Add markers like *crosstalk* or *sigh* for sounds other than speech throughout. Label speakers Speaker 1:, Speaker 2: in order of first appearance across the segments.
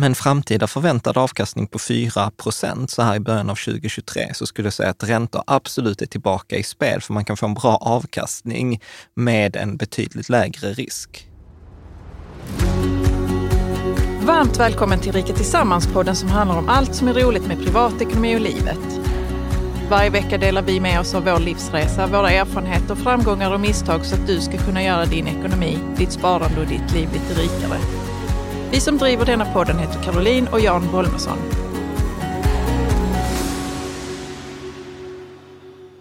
Speaker 1: Men framtida förväntad avkastning på 4 procent så här i början av 2023 så skulle jag säga att räntor absolut är tillbaka i spel för man kan få en bra avkastning med en betydligt lägre risk.
Speaker 2: Varmt välkommen till Rika Tillsammans-podden som handlar om allt som är roligt med privatekonomi och livet. Varje vecka delar vi med oss av vår livsresa, våra erfarenheter, framgångar och misstag så att du ska kunna göra din ekonomi, ditt sparande och ditt liv lite rikare. Vi som driver denna podden heter Caroline och Jan Bolmesson.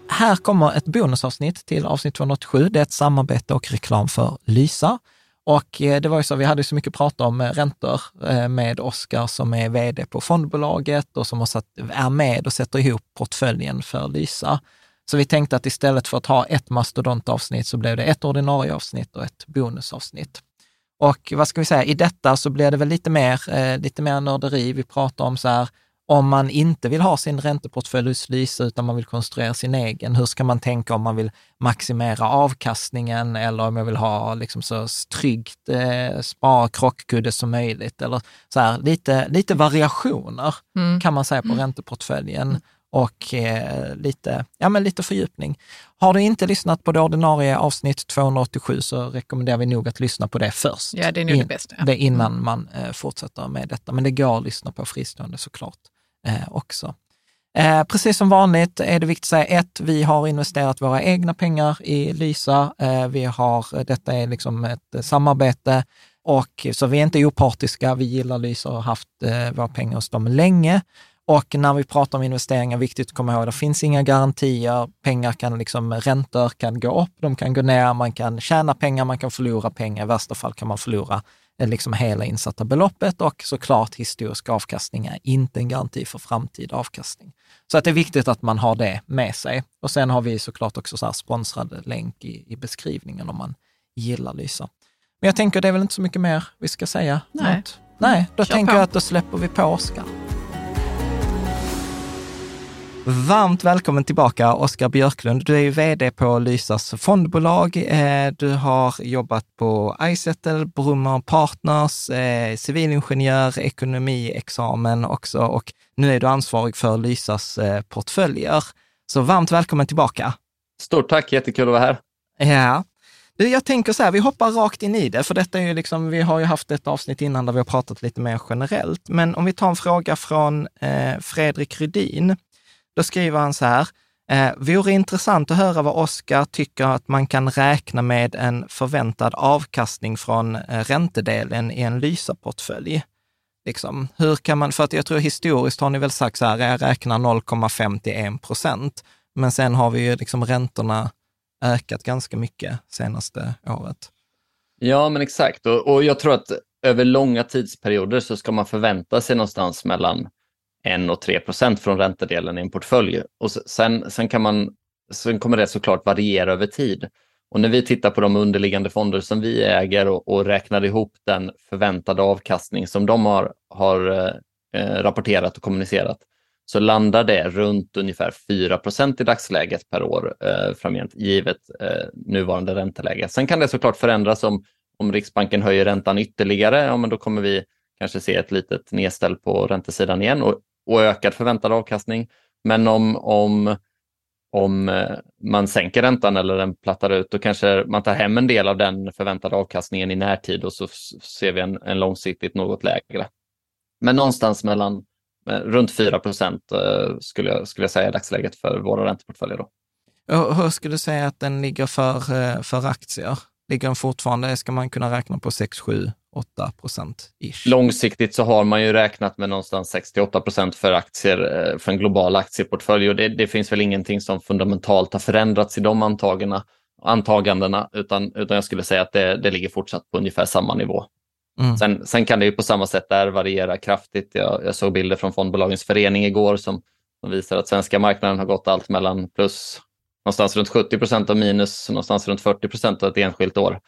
Speaker 1: Här kommer ett bonusavsnitt till avsnitt 287. Det är ett samarbete och reklam för Lysa. Och eh, det var ju så, vi hade så mycket prat om eh, räntor eh, med Oskar som är vd på fondbolaget och som har satt, är med och sätter ihop portföljen för Lysa. Så vi tänkte att istället för att ha ett mastodontavsnitt så blev det ett ordinarie avsnitt och ett bonusavsnitt. Och vad ska vi säga, i detta så blir det väl lite mer, lite mer nörderi. Vi pratar om så här, om man inte vill ha sin ränteportfölj hos Lysa utan man vill konstruera sin egen, hur ska man tänka om man vill maximera avkastningen eller om jag vill ha liksom så tryggt eh, spara krockkudde som möjligt eller så här, lite, lite variationer mm. kan man säga på mm. ränteportföljen och eh, lite, ja, men lite fördjupning. Har du inte lyssnat på det ordinarie avsnitt 287 så rekommenderar vi nog att lyssna på det först.
Speaker 2: Ja, det är nog In, det bästa. Ja.
Speaker 1: Det innan mm. man eh, fortsätter med detta. Men det går att lyssna på fristående såklart eh, också. Eh, precis som vanligt är det viktigt att säga ett, vi har investerat våra egna pengar i Lysa. Eh, vi har, detta är liksom ett samarbete och så vi är inte opartiska. Vi gillar Lysa och har haft eh, våra pengar hos dem länge. Och när vi pratar om investeringar, viktigt att komma ihåg, det finns inga garantier. Pengar kan liksom, räntor kan gå upp, de kan gå ner, man kan tjäna pengar, man kan förlora pengar. I värsta fall kan man förlora liksom hela insatta beloppet och såklart historisk avkastning är inte en garanti för framtida avkastning. Så att det är viktigt att man har det med sig. Och sen har vi såklart också så sponsrad länk i, i beskrivningen om man gillar Lysa. Men jag tänker det är väl inte så mycket mer vi ska säga?
Speaker 2: Nej.
Speaker 1: Något? Nej, då
Speaker 2: Kör
Speaker 1: tänker
Speaker 2: på.
Speaker 1: jag att då släpper vi på Oskar. Varmt välkommen tillbaka, Oskar Björklund. Du är ju vd på Lysas fondbolag. Eh, du har jobbat på iSettle, Brummer Partners, eh, civilingenjör, ekonomiexamen också och nu är du ansvarig för Lysas eh, portföljer. Så varmt välkommen tillbaka.
Speaker 3: Stort tack, jättekul att vara här.
Speaker 1: Ja. Du, jag tänker så här, vi hoppar rakt in i det, för detta är ju liksom, vi har ju haft ett avsnitt innan där vi har pratat lite mer generellt. Men om vi tar en fråga från eh, Fredrik Rydin. Då skriver han så här, eh, vore intressant att höra vad Oskar tycker att man kan räkna med en förväntad avkastning från eh, räntedelen i en Lysa-portfölj. Liksom, hur kan man, för att jag tror historiskt har ni väl sagt så här, jag räknar 0,51 procent, men sen har vi ju liksom räntorna ökat ganska mycket senaste året.
Speaker 3: Ja, men exakt. Och, och jag tror att över långa tidsperioder så ska man förvänta sig någonstans mellan 1 och 3 procent från räntedelen i en portfölj. Och sen, sen, kan man, sen kommer det såklart variera över tid. Och när vi tittar på de underliggande fonder som vi äger och, och räknar ihop den förväntade avkastning som de har, har eh, eh rapporterat och kommunicerat så landar det runt ungefär 4% i dagsläget per år eh, framgent, givet eh, nuvarande ränteläge. Sen kan det såklart förändras om, om Riksbanken höjer räntan ytterligare, ja, men då kommer vi kanske se ett litet nedställ på räntesidan igen och, och ökad förväntad avkastning. Men om, om, om eh, man sänker räntan eller den plattar ut, då kanske man tar hem en del av den förväntade avkastningen i närtid och så ser vi en, en långsiktigt något lägre. Men någonstans mellan eh, runt 4 procent eh, skulle jag, skulle jag säga i dagsläget för våra ränteportföljer. Då.
Speaker 1: hur skulle du säga att den ligger för, för aktier? Ligger den fortfarande, ska man kunna räkna på 6, 7, 8 procent?
Speaker 3: Långsiktigt så har man ju räknat med någonstans 68 procent för aktier för en global aktieportfölj och det, det, finns väl ingenting som fundamentalt har förändrats i de antagandena, antagandena utan, utan jag skulle säga att det, det ligger fortsatt på ungefär samma nivå. Mm. Sen, sen, kan det ju på samma sätt där variera kraftigt. Jag, jag såg bilder från Fondbolagens förening igår som, som visar att svenska marknaden har gått allt mellan plus någonstans runt 70 procent och minus någonstans runt 40 procent av ett enskilt år.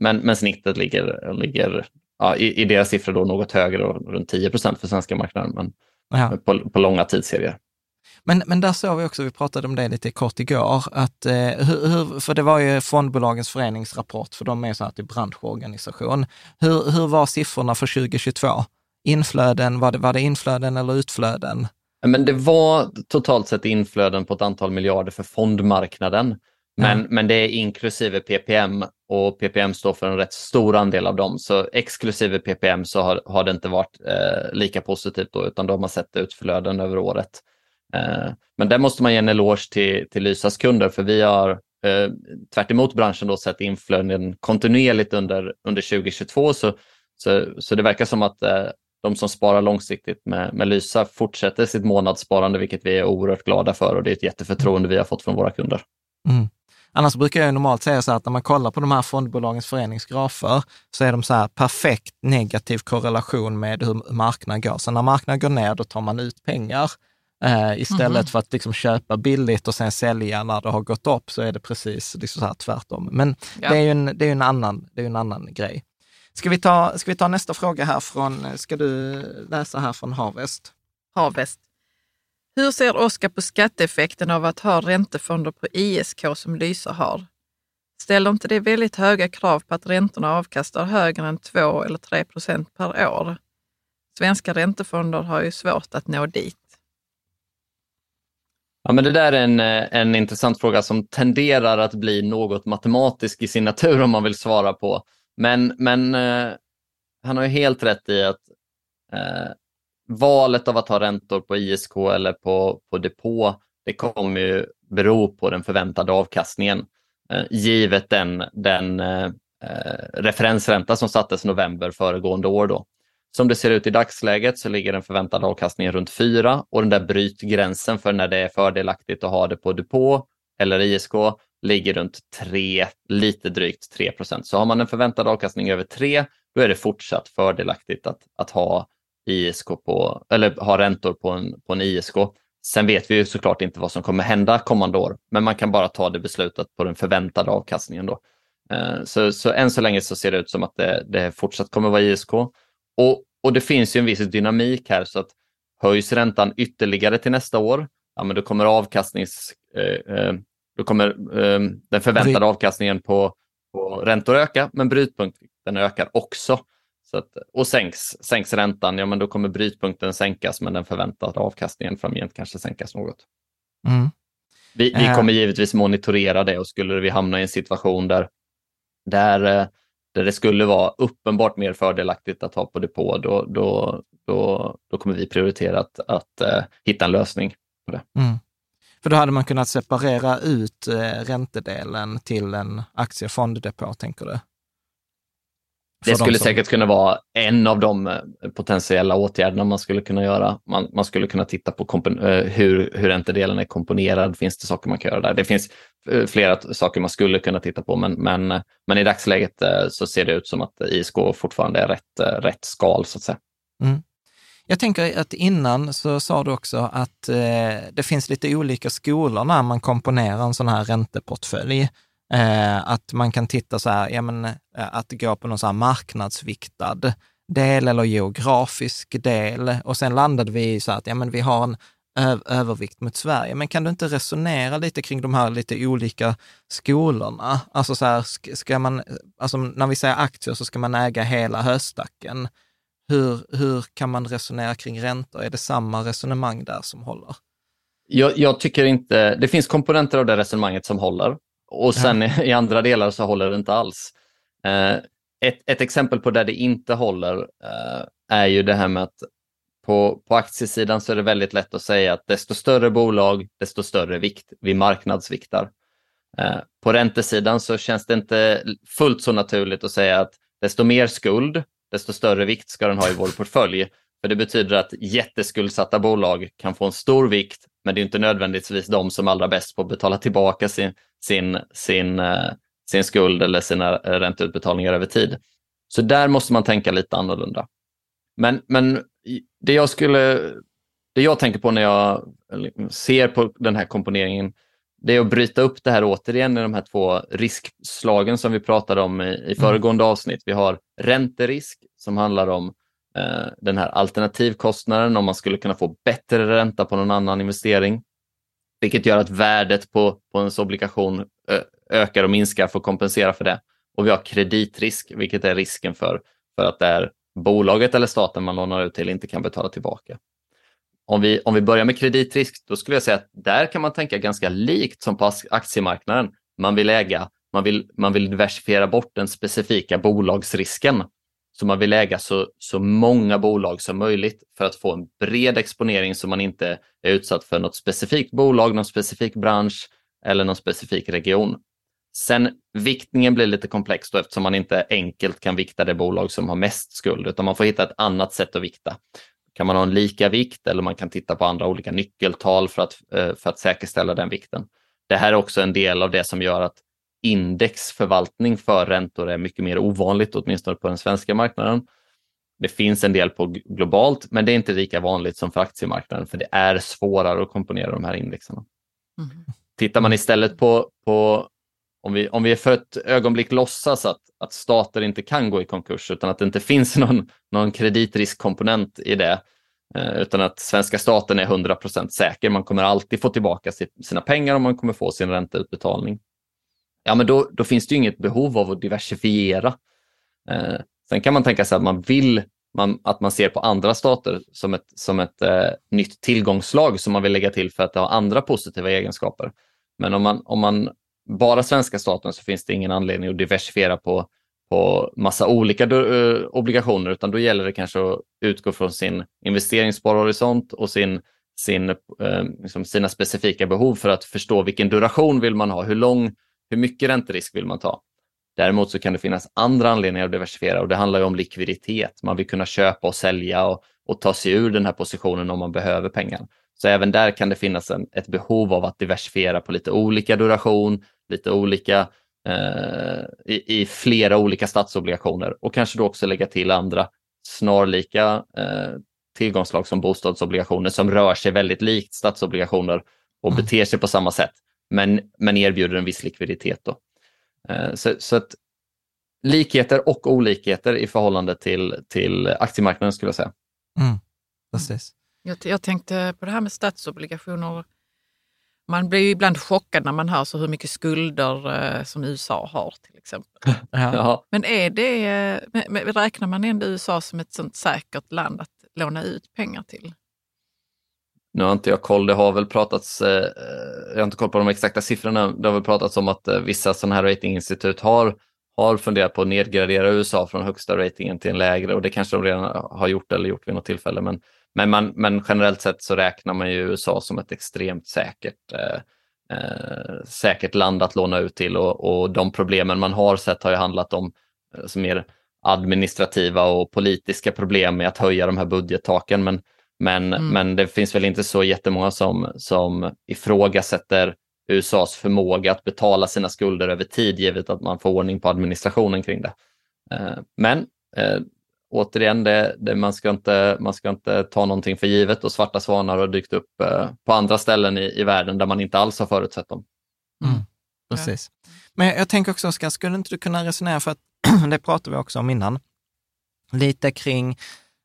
Speaker 3: Men, men snittet ligger, ligger ja, i, i deras siffror då något högre, då, runt 10 procent för svenska marknaden, men ja. på, på långa tidsserier.
Speaker 1: Men, men där såg vi också, vi pratade om det lite kort igår, att, eh, hur, för det var ju fondbolagens föreningsrapport, för de är så här till branschorganisation. Hur, hur var siffrorna för 2022? Inflöden, var det, var det inflöden eller utflöden?
Speaker 3: Men det var totalt sett inflöden på ett antal miljarder för fondmarknaden. Men, mm. men det är inklusive PPM och PPM står för en rätt stor andel av dem. Så exklusive PPM så har, har det inte varit eh, lika positivt då, utan de har sett utflöden över året. Eh, men där måste man ge en eloge till, till Lysas kunder för vi har eh, tvärt branschen då sett inflöden kontinuerligt under, under 2022. Så, så, så det verkar som att eh, de som sparar långsiktigt med, med Lysa fortsätter sitt månadssparande, vilket vi är oerhört glada för och det är ett jätteförtroende vi har fått från våra kunder.
Speaker 1: Mm. Annars brukar jag normalt säga så här att när man kollar på de här fondbolagens föreningsgrafer så är de så här perfekt negativ korrelation med hur marknaden går. Så när marknaden går ner, då tar man ut pengar. Eh, istället mm. för att liksom köpa billigt och sen sälja när det har gått upp så är det precis liksom så här tvärtom. Men ja. det är ju en, det är en, annan, det är en annan grej. Ska vi, ta, ska vi ta nästa fråga här från, ska du läsa här från Harvest?
Speaker 2: Harvest. Hur ser Oskar på skatteeffekten av att ha räntefonder på ISK som Lysa har? Ställer inte det väldigt höga krav på att räntorna avkastar högre än 2 eller 3 procent per år? Svenska räntefonder har ju svårt att nå dit.
Speaker 3: Ja, men det där är en, eh, en intressant fråga som tenderar att bli något matematisk i sin natur om man vill svara på. Men, men eh, han har ju helt rätt i att eh, valet av att ha räntor på ISK eller på, på depå, det kommer ju bero på den förväntade avkastningen. Eh, givet den, den eh, eh referensränta som sattes november föregående år. Då. Som det ser ut i dagsläget så ligger den förväntade avkastningen runt 4 och den där brytgränsen för när det är fördelaktigt att ha det på depå eller ISK ligger runt 3, lite drygt 3 procent. Så har man en förväntad avkastning över 3, då är det fortsatt fördelaktigt att, att ha ISK på, eller ha räntor på en, på en ISK. Sen vet vi ju såklart inte vad som kommer hända kommande år, men man kan bara ta det beslutet på den förväntade avkastningen. Då. Eh, så, så än så länge så ser det ut som att det, det fortsatt kommer vara ISK. Och, och det finns ju en viss dynamik här så att höjs räntan ytterligare till nästa år, ja, men då kommer avkastnings, eh, eh då kommer eh, den förväntade avkastningen på, på räntor öka, men brytpunkten ökar också. Att, och sänks, sänks räntan, ja men då kommer brytpunkten sänkas, men den förväntade avkastningen framgent kanske sänkas något. Mm. Vi, vi, kommer givetvis monitorera det och skulle vi hamna i en situation där, där, eh, där det skulle vara uppenbart mer fördelaktigt att ha på depå, då, då, då, då kommer vi prioritera att, att uh, hitta en lösning på det. Mm.
Speaker 1: För då hade man kunnat separera ut uh, räntedelen till en aktiefonddepå, tänker du?
Speaker 3: Det skulle som... säkert kunna vara en av de eh, potentiella åtgärderna man skulle kunna göra. Man, man skulle kunna titta på kompen- eh, hur, hur räntedelen är komponerad. Finns det saker man kan göra där? Det finns eh, flera saker man skulle kunna titta på, men, men, men i dagsläget så ser det ut som att ISK fortfarande är rätt, rätt skal, så att säga. Mm.
Speaker 1: Jag tänker att innan så sa du också att eh, det finns lite olika skolor när man komponerar en sån här ränteportfölj. Eh, att man kan titta så här, ja men eh, att gå på någon så här marknadsviktad del eller geografisk del. Och sen landade vi i så att ja, men vi har en övervikt mot Sverige. Men kan du inte resonera lite kring de här lite olika skolorna? Alltså så här, ska man, alltså när vi säger aktier så ska man äga hela höstacken. Hur, hur kan man resonera kring räntor? Är det samma resonemang där som håller?
Speaker 3: Jag, jag tycker inte, det finns komponenter av det resonemanget som håller. Och sen ja. i andra delar så håller det inte alls. Eh, ett, ett, exempel på där det inte håller eh, är ju det här med att på, på aktiesidan så är det väldigt lätt att säga att desto större bolag, desto större vikt. Vi marknadsviktar. Eh, på räntesidan så känns det inte fullt så naturligt att säga att desto mer skuld, desto större vikt ska den ha i vår portfölj. För det betyder att jätteskuldsatta bolag kan få en stor vikt, men det är inte nödvändigtvis de som allra bäst får betala tillbaka sin, sin, sin, eh, sin skuld eller sina ränteutbetalningar över tid. Så där måste man tänka lite annorlunda. Men, men det, jag skulle, det jag tänker på när jag ser på den här komponeringen, det är att bryta upp det här återigen i de här två riskslagen som vi pratade om i, i mm. föregående avsnitt. Vi har ränterisk som handlar om eh, Eh, den här alternativkostnaden, om man skulle kunna få bättre ränta på någon annan investering, vilket gör att värdet på, på ens obligation ökar och minskar för att kompensera för det. Och vi har kreditrisk, vilket är risken för, för att det är bolaget eller staten man lånar ut till inte kan betala tillbaka. Om vi, om vi börjar med kreditrisk, då skulle jag säga att där kan man tänka ganska likt som på aktiemarknaden. Man vill äga, man vill, man vill diversifiera bort den specifika bolagsrisken. Så man vill äga så, så många bolag som möjligt för att få en bred exponering så man inte är utsatt för något specifikt bolag, någon specifik bransch eller någon specifik region. Sen viktningen blir lite komplex då eftersom man inte enkelt kan vikta det bolag som har mest skuld, utan man får hitta ett annat sätt att vikta. Kan man ha en lika vikt eller man kan titta på andra olika nyckeltal för att, eh, för att säkerställa den vikten. Det här är också en del av det som gör att indexförvaltning för räntor är mycket mer ovanligt, åtminstone på den svenska marknaden. Det finns en del på globalt, men det är inte lika vanligt som för aktiemarknaden, för det är svårare att komponera de här indexerna. Mm. Tittar man istället på, på om vi, om vi för ett ögonblick låtsas att, att stater inte kan gå i konkurs utan att det inte *laughs* finns någon, någon kreditriskkomponent i det, eh, utan att svenska staten är 100% säker, man kommer alltid få tillbaka sina pengar och man kommer få sin ränteutbetalning. Ja, men då, då finns det inget behov av att diversifiera. Eh, sen kan man tänka sig att man vill man, att man ser på andra stater som ett, som ett eh, nytt tillgångslag som man vill lägga till för att det har andra positiva egenskaper. Men om man, om man bara svenska staten så finns det ingen anledning att diversifiera på, på massa olika eh, obligationer utan då gäller det kanske att utgå från sin investeringssparhorisont och sin, sin, eh, liksom sina specifika behov för att förstå vilken duration vill man ha, hur lång, hur mycket ränterisk vill man ta. Däremot så kan det finnas andra anledningar att diversifiera och det handlar om likviditet. Man vill kunna köpa och sälja och, och ta sig ur den här positionen om man behöver pengar. Så även där kan det finnas en, ett behov av att diversifiera på lite olika duration, lite olika eh, i, i, flera olika statsobligationer och kanske då också lägga till andra snarlika eh, tillgångslag som bostadsobligationer som rör sig väldigt likt statsobligationer och mm. beter sig på samma sätt men, men erbjuder en viss likviditet. Då. Eh, så, så att likheter och olikheter i förhållande till, till aktiemarknaden skulle jag säga.
Speaker 1: Mm. Precis.
Speaker 2: Jag, jag tänkte på det här med statsobligationer man blir ju ibland chockad när man hör så hur mycket skulder eh, som USA har till exempel. *laughs* Ja. Men är det, eh, räknar man ändå USA som ett sånt säkert land att låna ut pengar till?
Speaker 3: Nu har inte jag koll, det har väl pratats, eh, eh, jag har inte koll på de exakta siffrorna, det har väl pratats om att eh, vissa sådana här ratinginstitut har, har funderat på att nedgradera USA från högsta ratingen till en lägre och det kanske de redan har gjort eller gjort vid något tillfälle. Men men, man, men generellt sett så räknar man ju USA som ett extremt säkert, eh, eh, säkert land att låna ut till och, och de problemen man har sett har ju handlat om eh, mer administrativa och politiska problem med att höja de här budgettaken. Men, men, mm. men det finns väl inte så jättemånga som, som ifrågasätter USAs förmåga att betala sina skulder över tid givet att man får ordning på administrationen kring det. Eh, men eh, återigen, det, det, man, ska inte, man ska inte ta någonting för givet och svarta svanar har dykt upp eh, på andra ställen i, i världen där man inte alls har förutsett dem.
Speaker 1: Mm, precis. Men jag, jag tänker också, Oskar, skulle inte du kunna resonera, för att *clears throat* det pratade vi också om innan, lite kring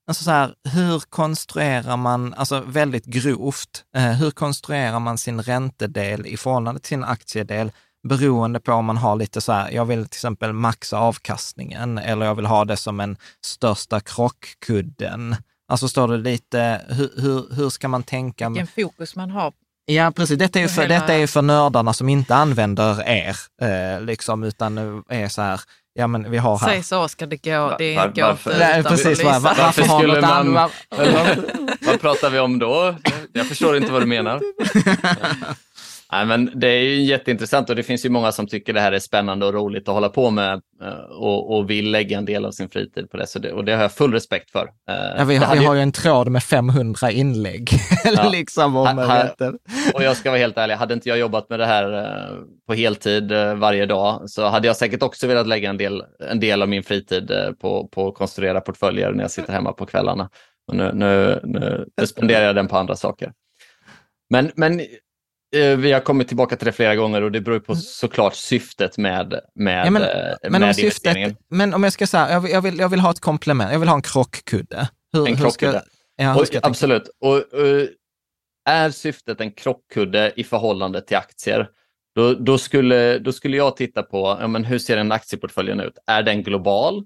Speaker 1: Alltså så här, hur konstruerar man, alltså väldigt grovt, eh, hur konstruerar man sin räntedel i förhållande till sin aktiedel beroende på om man har lite så här, jag vill till exempel maxa avkastningen eller jag vill ha det som en största krockkudden. Alltså står det lite, hur, hur, hur ska man tänka?
Speaker 2: Vilken fokus man har.
Speaker 1: Ja, precis. Detta är ju för, detta är för nördarna som inte använder er, eh, liksom, utan är så här, ja men vi har här.
Speaker 2: Säg så Oskar, det går, det var,
Speaker 3: går
Speaker 2: inte
Speaker 3: Nej,
Speaker 1: precis, var, var, varför skulle man... Var,
Speaker 3: vad pratar vi om då? Jag förstår inte vad du menar. *laughs* Nej, men det är ju jätteintressant och det finns ju många som tycker det här är spännande och roligt att hålla på med eh, och, och vill lägga en del av sin fritid på det. Så det, och det har jag full respekt för.
Speaker 1: Eh, ja, vi, har, vi har ju en tråd med 500 inlägg. *laughs* Ja. liksom om
Speaker 3: här, och jag ska vara helt ärlig, hade inte jag jobbat med det här eh, på heltid varje dag så hade jag säkert också velat lägga en del, en del av min fritid på, på att konstruera portföljer när jag sitter hemma på kvällarna. Och nu, nu, nu, nu spenderar jag den på andra saker. Men, men vi har kommit tillbaka till det flera gånger och det beror på mm. såklart syftet med, med, ja, men,
Speaker 1: eh, men med om syftet, Men om jag ska säga, jag vill, jag vill, jag vill ha ett komplement, jag vill ha en krockkudde.
Speaker 3: Hur, en krockkudde. Ja, och, absolut. Och, och, är syftet en krockkudde i förhållande till aktier, då, då, skulle, då skulle jag titta på ja, men hur ser en aktieportföljen ut. Är den global?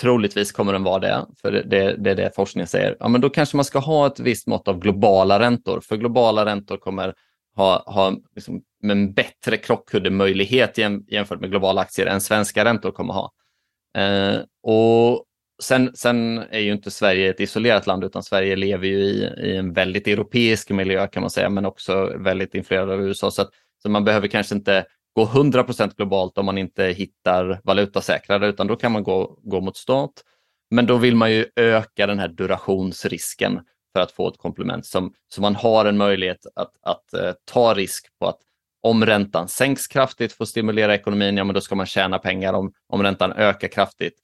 Speaker 3: Troligtvis kommer den vara det, för det, det, det är det forskningen säger. Ja, men då kanske man ska ha ett visst mått av globala räntor, för globala räntor kommer ha, ha liksom en bättre krockkuddemöjlighet jämfört med globala aktier än svenska räntor kommer ha. Eh, och sen, sen är ju inte Sverige ett isolerat land utan Sverige lever ju i, i en väldigt europeisk miljö kan man säga men också väldigt influerad av USA. Så, att, så man behöver kanske inte gå 100% globalt om man inte hittar valutasäkrare utan då kan man gå, gå mot stat. Men då vill man ju öka den här durationsrisken för att få ett komplement som, så man har en möjlighet att, att uh, ta risk på att om räntan sänks kraftigt för att stimulera ekonomin, ja men då ska man tjäna pengar. Om, om räntan ökar kraftigt,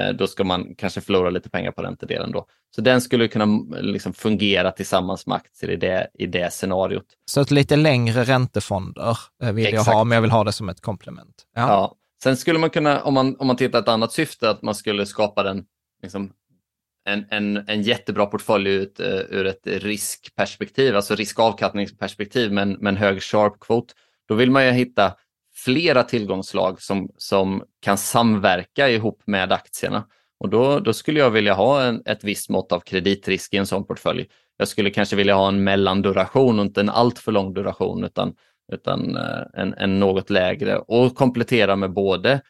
Speaker 3: uh, då ska man kanske förlora lite pengar på räntedelen då. Så den skulle kunna liksom fungera tillsammans med aktier i det, i det scenariot.
Speaker 1: Så ett lite längre räntefonder eh, vill Exakt. jag ha, men jag vill ha det som ett komplement.
Speaker 3: Ja. ja. Sen skulle man kunna, om man, om man tittar ett annat syfte, att man skulle skapa den liksom, en, en, en jättebra portfölj ut, uh, ur ett riskperspektiv, alltså riskavkastningsperspektiv men, men med en hög sharp quote, då vill man ju hitta flera tillgångslag som, som kan samverka ihop med aktierna. Och då, då skulle jag vilja ha en, ett visst mått av kreditrisk i en sån portfölj. Jag skulle kanske vilja ha en mellanduration och inte en alltför lång duration utan, utan eh, en, en något lägre och komplettera med både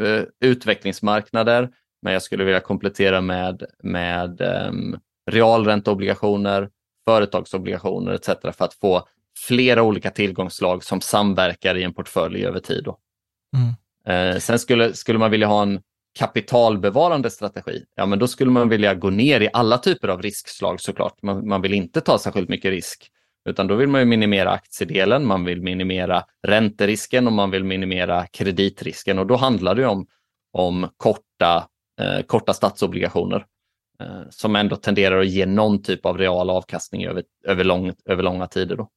Speaker 3: uh, utvecklingsmarknader, men jag skulle vilja komplettera med, med um, realränteobligationer, företagsobligationer etc. för att få flera olika tillgångslag som samverkar i en portfölj över tid. Mm. Eh, sen skulle, skulle man vilja ha en kapitalbevarande strategi, ja men då skulle man vilja gå ner i alla typer av riskslag såklart. Man, man vill inte ta särskilt mycket risk, utan då vill man minimera aktiedelen, man vill minimera ränterisken och man vill minimera kreditrisken och då handlar det om, om korta korta statsobligationer eh, som ändå tenderar att ge någon typ av real avkastning över, över, lång, över långa tider. Då.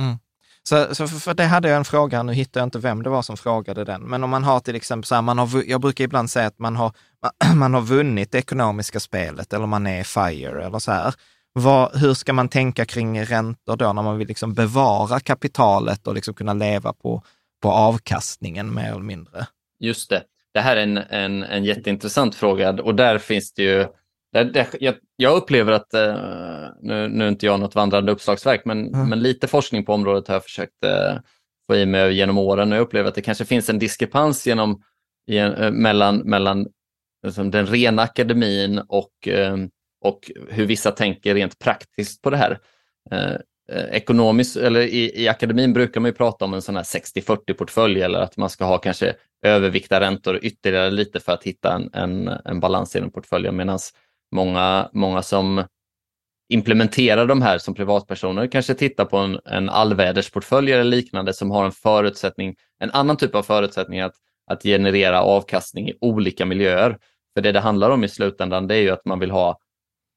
Speaker 1: Mm. Så, så för det hade jag en fråga, nu hittar jag inte vem det var som frågade den, men om man har till exempel så här, man har, jag brukar ibland säga att man har, *clears throat* man har vunnit det ekonomiska spelet eller man är FIRE eller så här. Vad, hur ska man tänka kring räntor då när man vill liksom bevara kapitalet och liksom kunna leva på, på avkastningen mer eller mindre?
Speaker 3: Just det det här är en, en, en jätteintressant fråga och där finns det ju där, där, jag, jag, upplever att, uh, nu, nu är inte jag något vandrande uppslagsverk, men, mm. men lite forskning på området har jag försökt uh, få i mig genom åren och jag upplever att det kanske finns en diskrepans genom, uh, mellan, mellan liksom, den rena akademin och, och hur vissa tänker rent praktiskt på det här. Eh, ekonomiskt, eller i, i akademin brukar man ju prata om en sån här 60-40 portfölj eller att man ska ha kanske övervikta räntor ytterligare lite för att hitta en, en, en balans i den portföljen. Medan många, många som implementerar de här som privatpersoner kanske tittar på en, en allvädersportfölj eller liknande som har en förutsättning, en annan typ av förutsättning att, att generera avkastning i olika miljöer. För det det handlar om i slutändan det är ju att man vill ha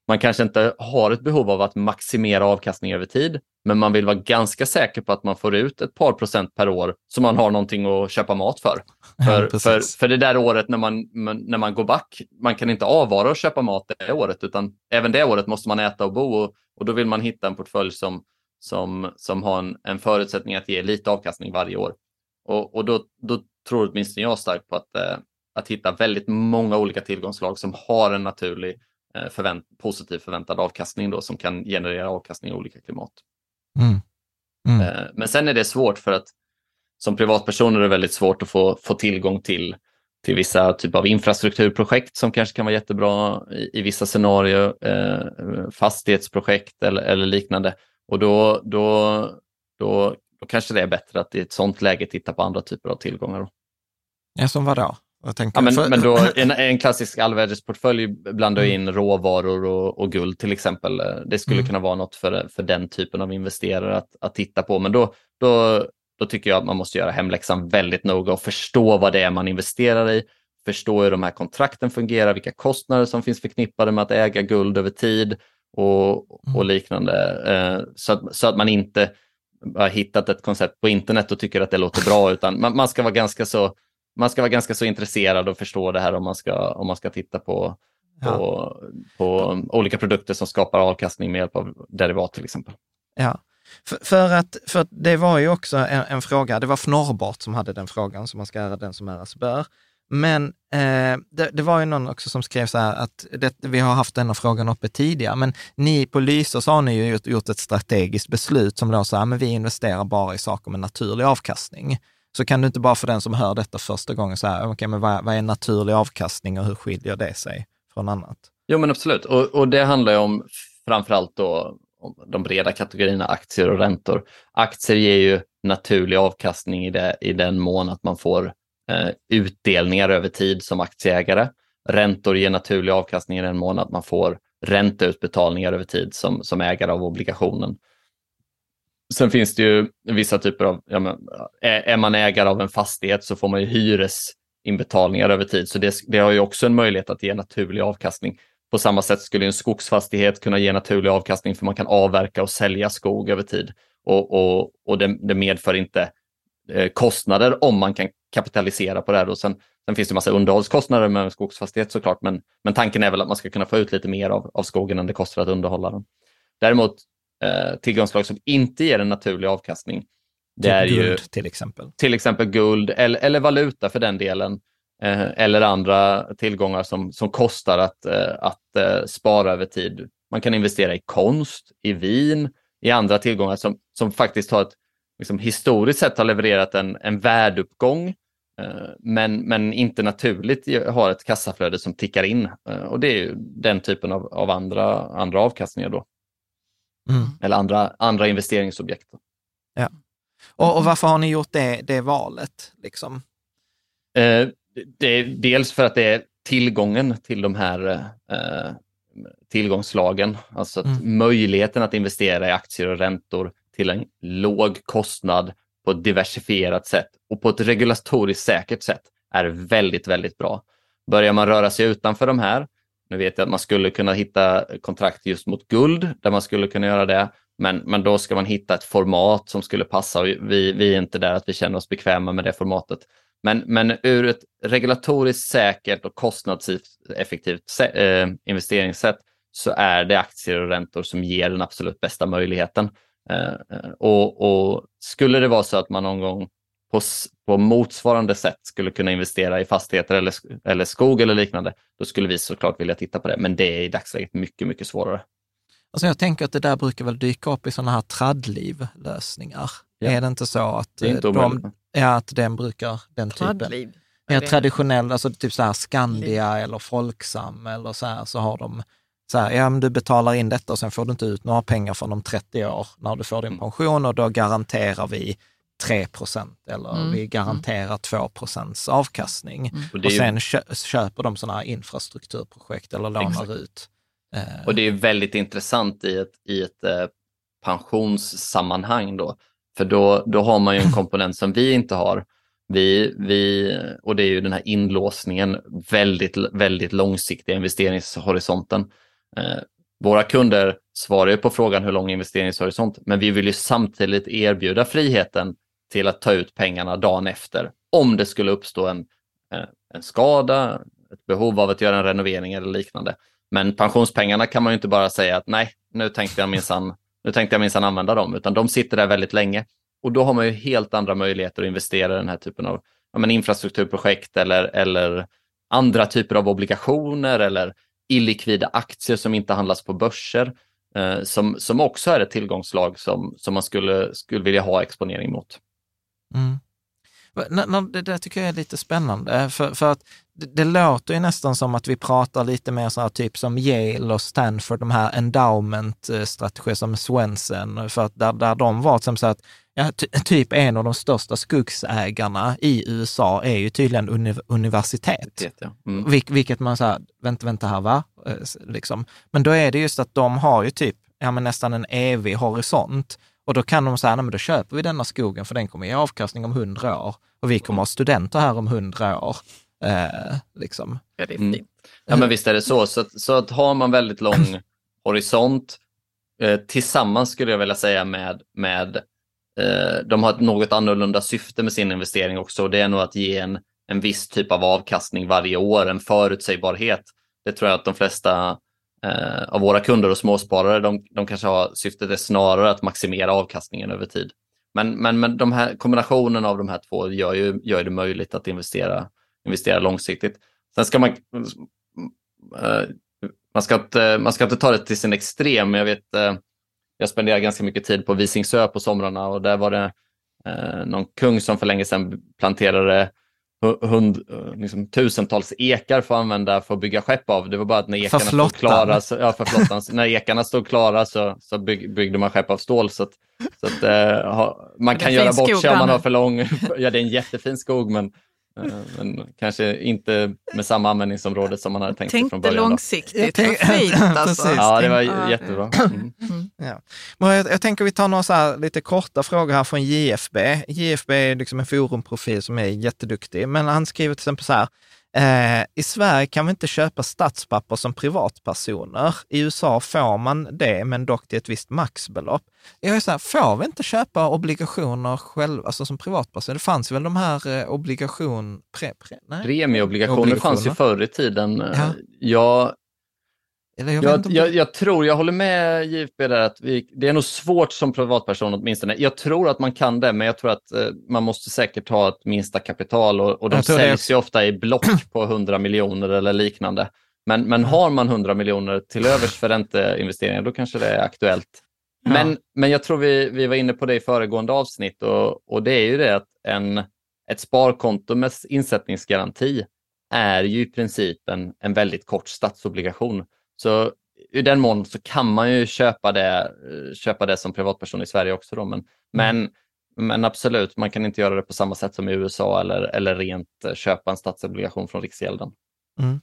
Speaker 3: man kanske inte har ett behov av att maximera avkastning över tid, men man vill vara ganska säker på att man får ut ett par procent per år så man har någonting att köpa mat för. För, *laughs* ja, för, för det där året när man, när man går back, man kan inte avvara och köpa mat det året, utan även det året måste man äta och bo och, och då vill man hitta en portfölj som, som, som har en, en förutsättning att ge lite avkastning varje år. Och, och då, då tror åtminstone jag starkt på att, eh, att hitta väldigt många olika tillgångslag som har en naturlig förvänt positiv förväntad avkastning då, som kan generera avkastning i olika klimat. Mm. Mm. Eh, men sen är det svårt för att som privatpersoner är det väldigt svårt att få, få tillgång till, till vissa typer av infrastrukturprojekt som kanske kan vara jättebra i, i vissa scenarier, eh, fastighetsprojekt eller, eller liknande. Och då, då, då, då kanske det är bättre att i ett sånt läge titta på andra typer av tillgångar. Då.
Speaker 1: Ja, som vadå?
Speaker 3: Ja, men, för... men då, *laughs* en, en klassisk allvädersportfölj blandar mm. in råvaror och, och, guld till exempel. Det skulle mm. kunna vara något för, för den typen av investerare att, att titta på. Men då, då, då tycker jag att man måste göra hemläxan väldigt noga och förstå vad det är man investerar i. Förstå hur de här kontrakten fungerar, vilka kostnader som finns förknippade med att äga guld över tid och, och mm. liknande. Eh, så, att, så att man inte har hittat ett koncept på internet och tycker att det låter bra, utan man, man ska vara ganska så man ska vara ganska så intresserad och förstå det här om man ska, om man ska titta på, på, ja. på olika produkter som skapar avkastning med hjälp av derivat till exempel.
Speaker 1: Ja, för, för, att, för det var ju också en, en, fråga, det var Fnorrbart som hade den frågan, så man ska göra den som äras bör. Men eh, det, det, var ju någon också som skrev så här att det, vi har haft denna frågan uppe tidigare, men ni på Lysa har ni ju gjort, gjort ett strategiskt beslut som då säger att vi investerar bara i saker med naturlig avkastning. Så kan du inte bara för den som hör detta första gången säga, okay, men vad, vad är naturlig avkastning och hur skiljer det sig från annat?
Speaker 3: Jo men absolut, och, och det handlar ju om framförallt då om de breda kategorierna aktier och räntor. Aktier ger ju naturlig avkastning i, det, i den mån att man får eh, utdelningar över tid som aktieägare. Räntor ger naturlig avkastning i den mån att man får ränteutbetalningar över tid som, som ägare av obligationen. Sen finns det ju vissa typer av, ja, men, är man ägare av en fastighet så får man ju hyresinbetalningar över tid, så det, det har ju också en möjlighet att ge naturlig avkastning. På samma sätt skulle en skogsfastighet kunna ge naturlig avkastning för man kan avverka och sälja skog över tid. Och, och, och det, det medför inte eh, kostnader om man kan kapitalisera på det här. Och sen, sen finns det en massa underhållskostnader med en skogsfastighet såklart, men, men tanken är väl att man ska kunna få ut lite mer av, av skogen än det kostar att underhålla den. Däremot eh, tillgångsslag som inte ger en naturlig avkastning.
Speaker 1: Det typ är guld ju, till exempel.
Speaker 3: Till exempel guld eller, eller valuta för den delen. Eh, eller andra tillgångar som, som kostar att, eh, att eh, spara över tid. Man kan investera i konst, i vin, i andra tillgångar som, som faktiskt har ett, liksom, historiskt sett har levererat en, en värdeuppgång eh, men, men inte naturligt har ett kassaflöde som tickar in. Eh, och det är ju den typen av, av andra, andra avkastningar då. Mm. Eller andra, andra investeringsobjekt.
Speaker 1: Ja. Och, och, varför har ni gjort det, det valet? Liksom?
Speaker 3: Eh, det är dels för att det är tillgången till de här eh, tillgångslagen, alltså att mm. möjligheten att investera i aktier och räntor till en låg kostnad på ett diversifierat sätt och på ett regulatoriskt säkert sätt är väldigt, väldigt bra. Börjar man röra sig utanför de här nu vet jag att man skulle kunna hitta kontrakt just mot guld, där man skulle kunna göra det. Men, men då ska man hitta ett format som skulle passa och vi, vi är inte där att vi känner oss bekväma med det formatet. Men, men ur ett regulatoriskt säkert och kostnadseffektivt eh, investeringssätt så är det aktier och räntor som ger den absolut bästa möjligheten. Eh, eh och, och, skulle det vara så att man någon gång på, på motsvarande sätt skulle kunna investera i fastigheter eller, eller skog eller liknande, då skulle vi såklart vilja titta på det. Men det är i dagsläget mycket, mycket svårare.
Speaker 1: Alltså jag tänker att det där brukar väl dyka upp i sådana här traddliv-lösningar. Ja. Är det inte så att,
Speaker 3: inte de,
Speaker 1: ja, att den brukar, den typen, ja, traditionell, alltså typ så här Skandia Liv. eller Folksam eller så här, så har de så här, ja men du betalar in detta och sen får du inte ut några pengar från om 30 år när du får din mm. pension och då garanterar vi 3 procent eller mm. vi garanterar 2 procents avkastning. Mm. Och, och sen ju... köper de sådana här infrastrukturprojekt eller lånar Exakt. ut.
Speaker 3: Eh. Och det är väldigt intressant i ett, i ett eh, pensionssammanhang då. För då, då har man ju en *laughs* komponent som vi inte har. Vi, vi, och det är ju den här inlåsningen, väldigt, väldigt långsiktiga investeringshorisonten. Eh, våra kunder svarar ju på frågan hur lång investeringshorisont, men vi vill ju samtidigt erbjuda friheten till att ta ut pengarna dagen efter om det skulle uppstå en, eh, en skada, ett behov av att göra en renovering eller liknande. Men pensionspengarna kan man ju inte bara säga att nej, nu tänkte jag minsann, nu tänkte jag minsann använda dem, utan de sitter där väldigt länge. Och då har man ju helt andra möjligheter att investera i den här typen av ja, men infrastrukturprojekt eller, eller andra typer av obligationer eller illikvida aktier som inte handlas på börser, eh, som, som också är ett tillgångslag som, som man skulle, skulle vilja ha exponering mot. Mm.
Speaker 1: Det där tycker jag är lite spännande, för, för att det, det, låter ju nästan som att vi pratar lite mer så här typ som Yale och Stanford, de här endowment-strategier som Swensen, för att där, där de var som så att Ja, typ en av de största skogsägarna i USA är ju tydligen uni universitet. Ja. Mm. Vil vilket man säger, vänta, vänta här, va? Eh, liksom. Men då är det just att de har ju typ ja, men nästan en evig horisont. Och då kan de säga, nej men då köper vi denna skogen för den kommer ge avkastning om hundra år. Och vi kommer ha studenter här om hundra år. Eh, liksom.
Speaker 3: Ja, det är fint. Mm. Ja, men visst är det så. Så, att, så att har man väldigt lång *clears throat* horisont eh, tillsammans skulle jag vilja säga med, med eh, de har ett något annorlunda syfte med sin investering också. Det är nog att ge en, en viss typ av avkastning varje år, en förutsägbarhet. Det tror jag att de flesta eh, av våra kunder och småsparare, de, de kanske har syftet är snarare att maximera avkastningen över tid. Men, men, men de här, kombinationen av de här två gör, ju, gör det möjligt att investera, investera långsiktigt. Sen ska man, eh, man, ska inte, man ska inte ta det till sin extrem. Jag vet, eh, jag spenderar ganska mycket tid på Visingsö på somrarna och där var det eh, någon kung som för länge sedan planterade hund, liksom, tusentals ekar för att använda för att bygga skepp av. Det var bara att när ekarna stod klara, så, ja, för flottan, när ekarna stod klara så, så bygg, byggde man skepp av stål. Så, att, så att, eh, ha, man kan göra bort sig om man har för lång... *laughs* ja, det är en jättefin skog, men Eh, men kanske inte med samma användningsområde som man hade tänkt
Speaker 2: Tänkte
Speaker 3: från början.
Speaker 2: långsiktigt, vad fint *laughs* alltså.
Speaker 3: Ja, det var jättebra.
Speaker 1: Mm. *laughs* Ja. Men jag, jag, tänker vi tar några så lite korta frågor här från JFB. JFB är liksom en forumprofil som är jätteduktig, men han skriver till exempel så här, Eh, I Sverige kan vi inte köpa statspapper som privatpersoner. I USA får man det, men dock till ett visst maxbelopp. Jag är så här, får vi inte köpa obligationer själva, alltså som privatperson? Det fanns väl de här eh, obligation... Pre,
Speaker 3: pre, Premieobligationer fanns ju förr i tiden. Ja. Jag eller jag, jag, jag, jag, tror, jag håller med JFB där att vi, det är nog svårt som privatperson åtminstone. Jag tror att man kan det, men jag tror att eh, man måste säkert ha ett minsta kapital och, och de säljs det... ju ofta i block *clears throat* på 100 miljoner eller liknande. Men, men har man 100 miljoner till övers för ränteinvesteringar, då kanske det är aktuellt. Ja. Men, men jag tror vi, vi var inne på det i föregående avsnitt och, och det är ju det att en, ett sparkonto med insättningsgaranti är ju i princip en, en väldigt kort statsobligation. Så i den mån så kan man ju köpa det, köpa det som privatperson i Sverige också. Då. Men, mm. men, men absolut, man kan inte göra det på samma sätt som i USA eller, eller rent köpa en statsobligation från Riksgälden.
Speaker 1: Mm.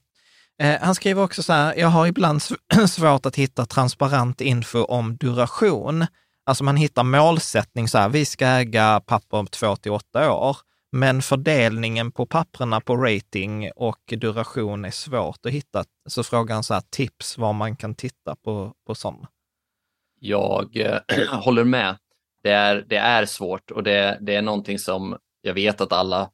Speaker 1: Eh, han skriver också så här, jag har ibland *clears throat* svårt att hitta transparent info om duration. Alltså man hittar målsättning, så här, vi ska äga papper om två till åtta år. Men fördelningen på papperna på rating och duration är svårt att hitta. Så frågan så här, tips var man kan titta på, på sådana.
Speaker 3: Jag äh, *clears throat* håller med. Det är, det är svårt och det, det är någonting som jag vet att alla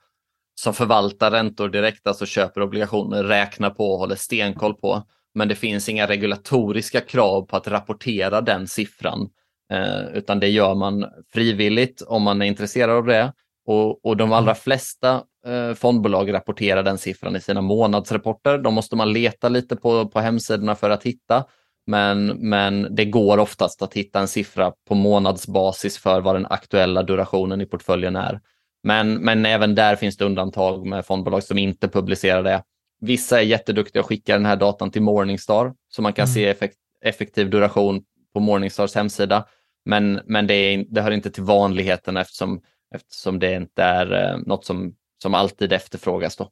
Speaker 3: som förvaltar räntor direkt, alltså köper obligationer, räknar på och håller stenkoll på. Men det finns inga regulatoriska krav på att rapportera den siffran, eh, utan det gör man frivilligt om man är intresserad av det. Och, och de allra mm. flesta eh, fondbolag rapporterar den siffran i sina månadsrapporter. De måste man leta lite på, på hemsidorna för att hitta. Men, men det går oftast att hitta en siffra på månadsbasis för vad den aktuella durationen i portföljen är. Men, men även där finns det undantag med fondbolag som inte publicerar det. Vissa är jätteduktiga och skickar den här datan till Morningstar så man kan mm. se effekt, effektiv duration på Morningstars hemsida. Men, men det, är, det hör inte till vanligheten eftersom eftersom det inte är eh, något som, som alltid efterfrågas. Då.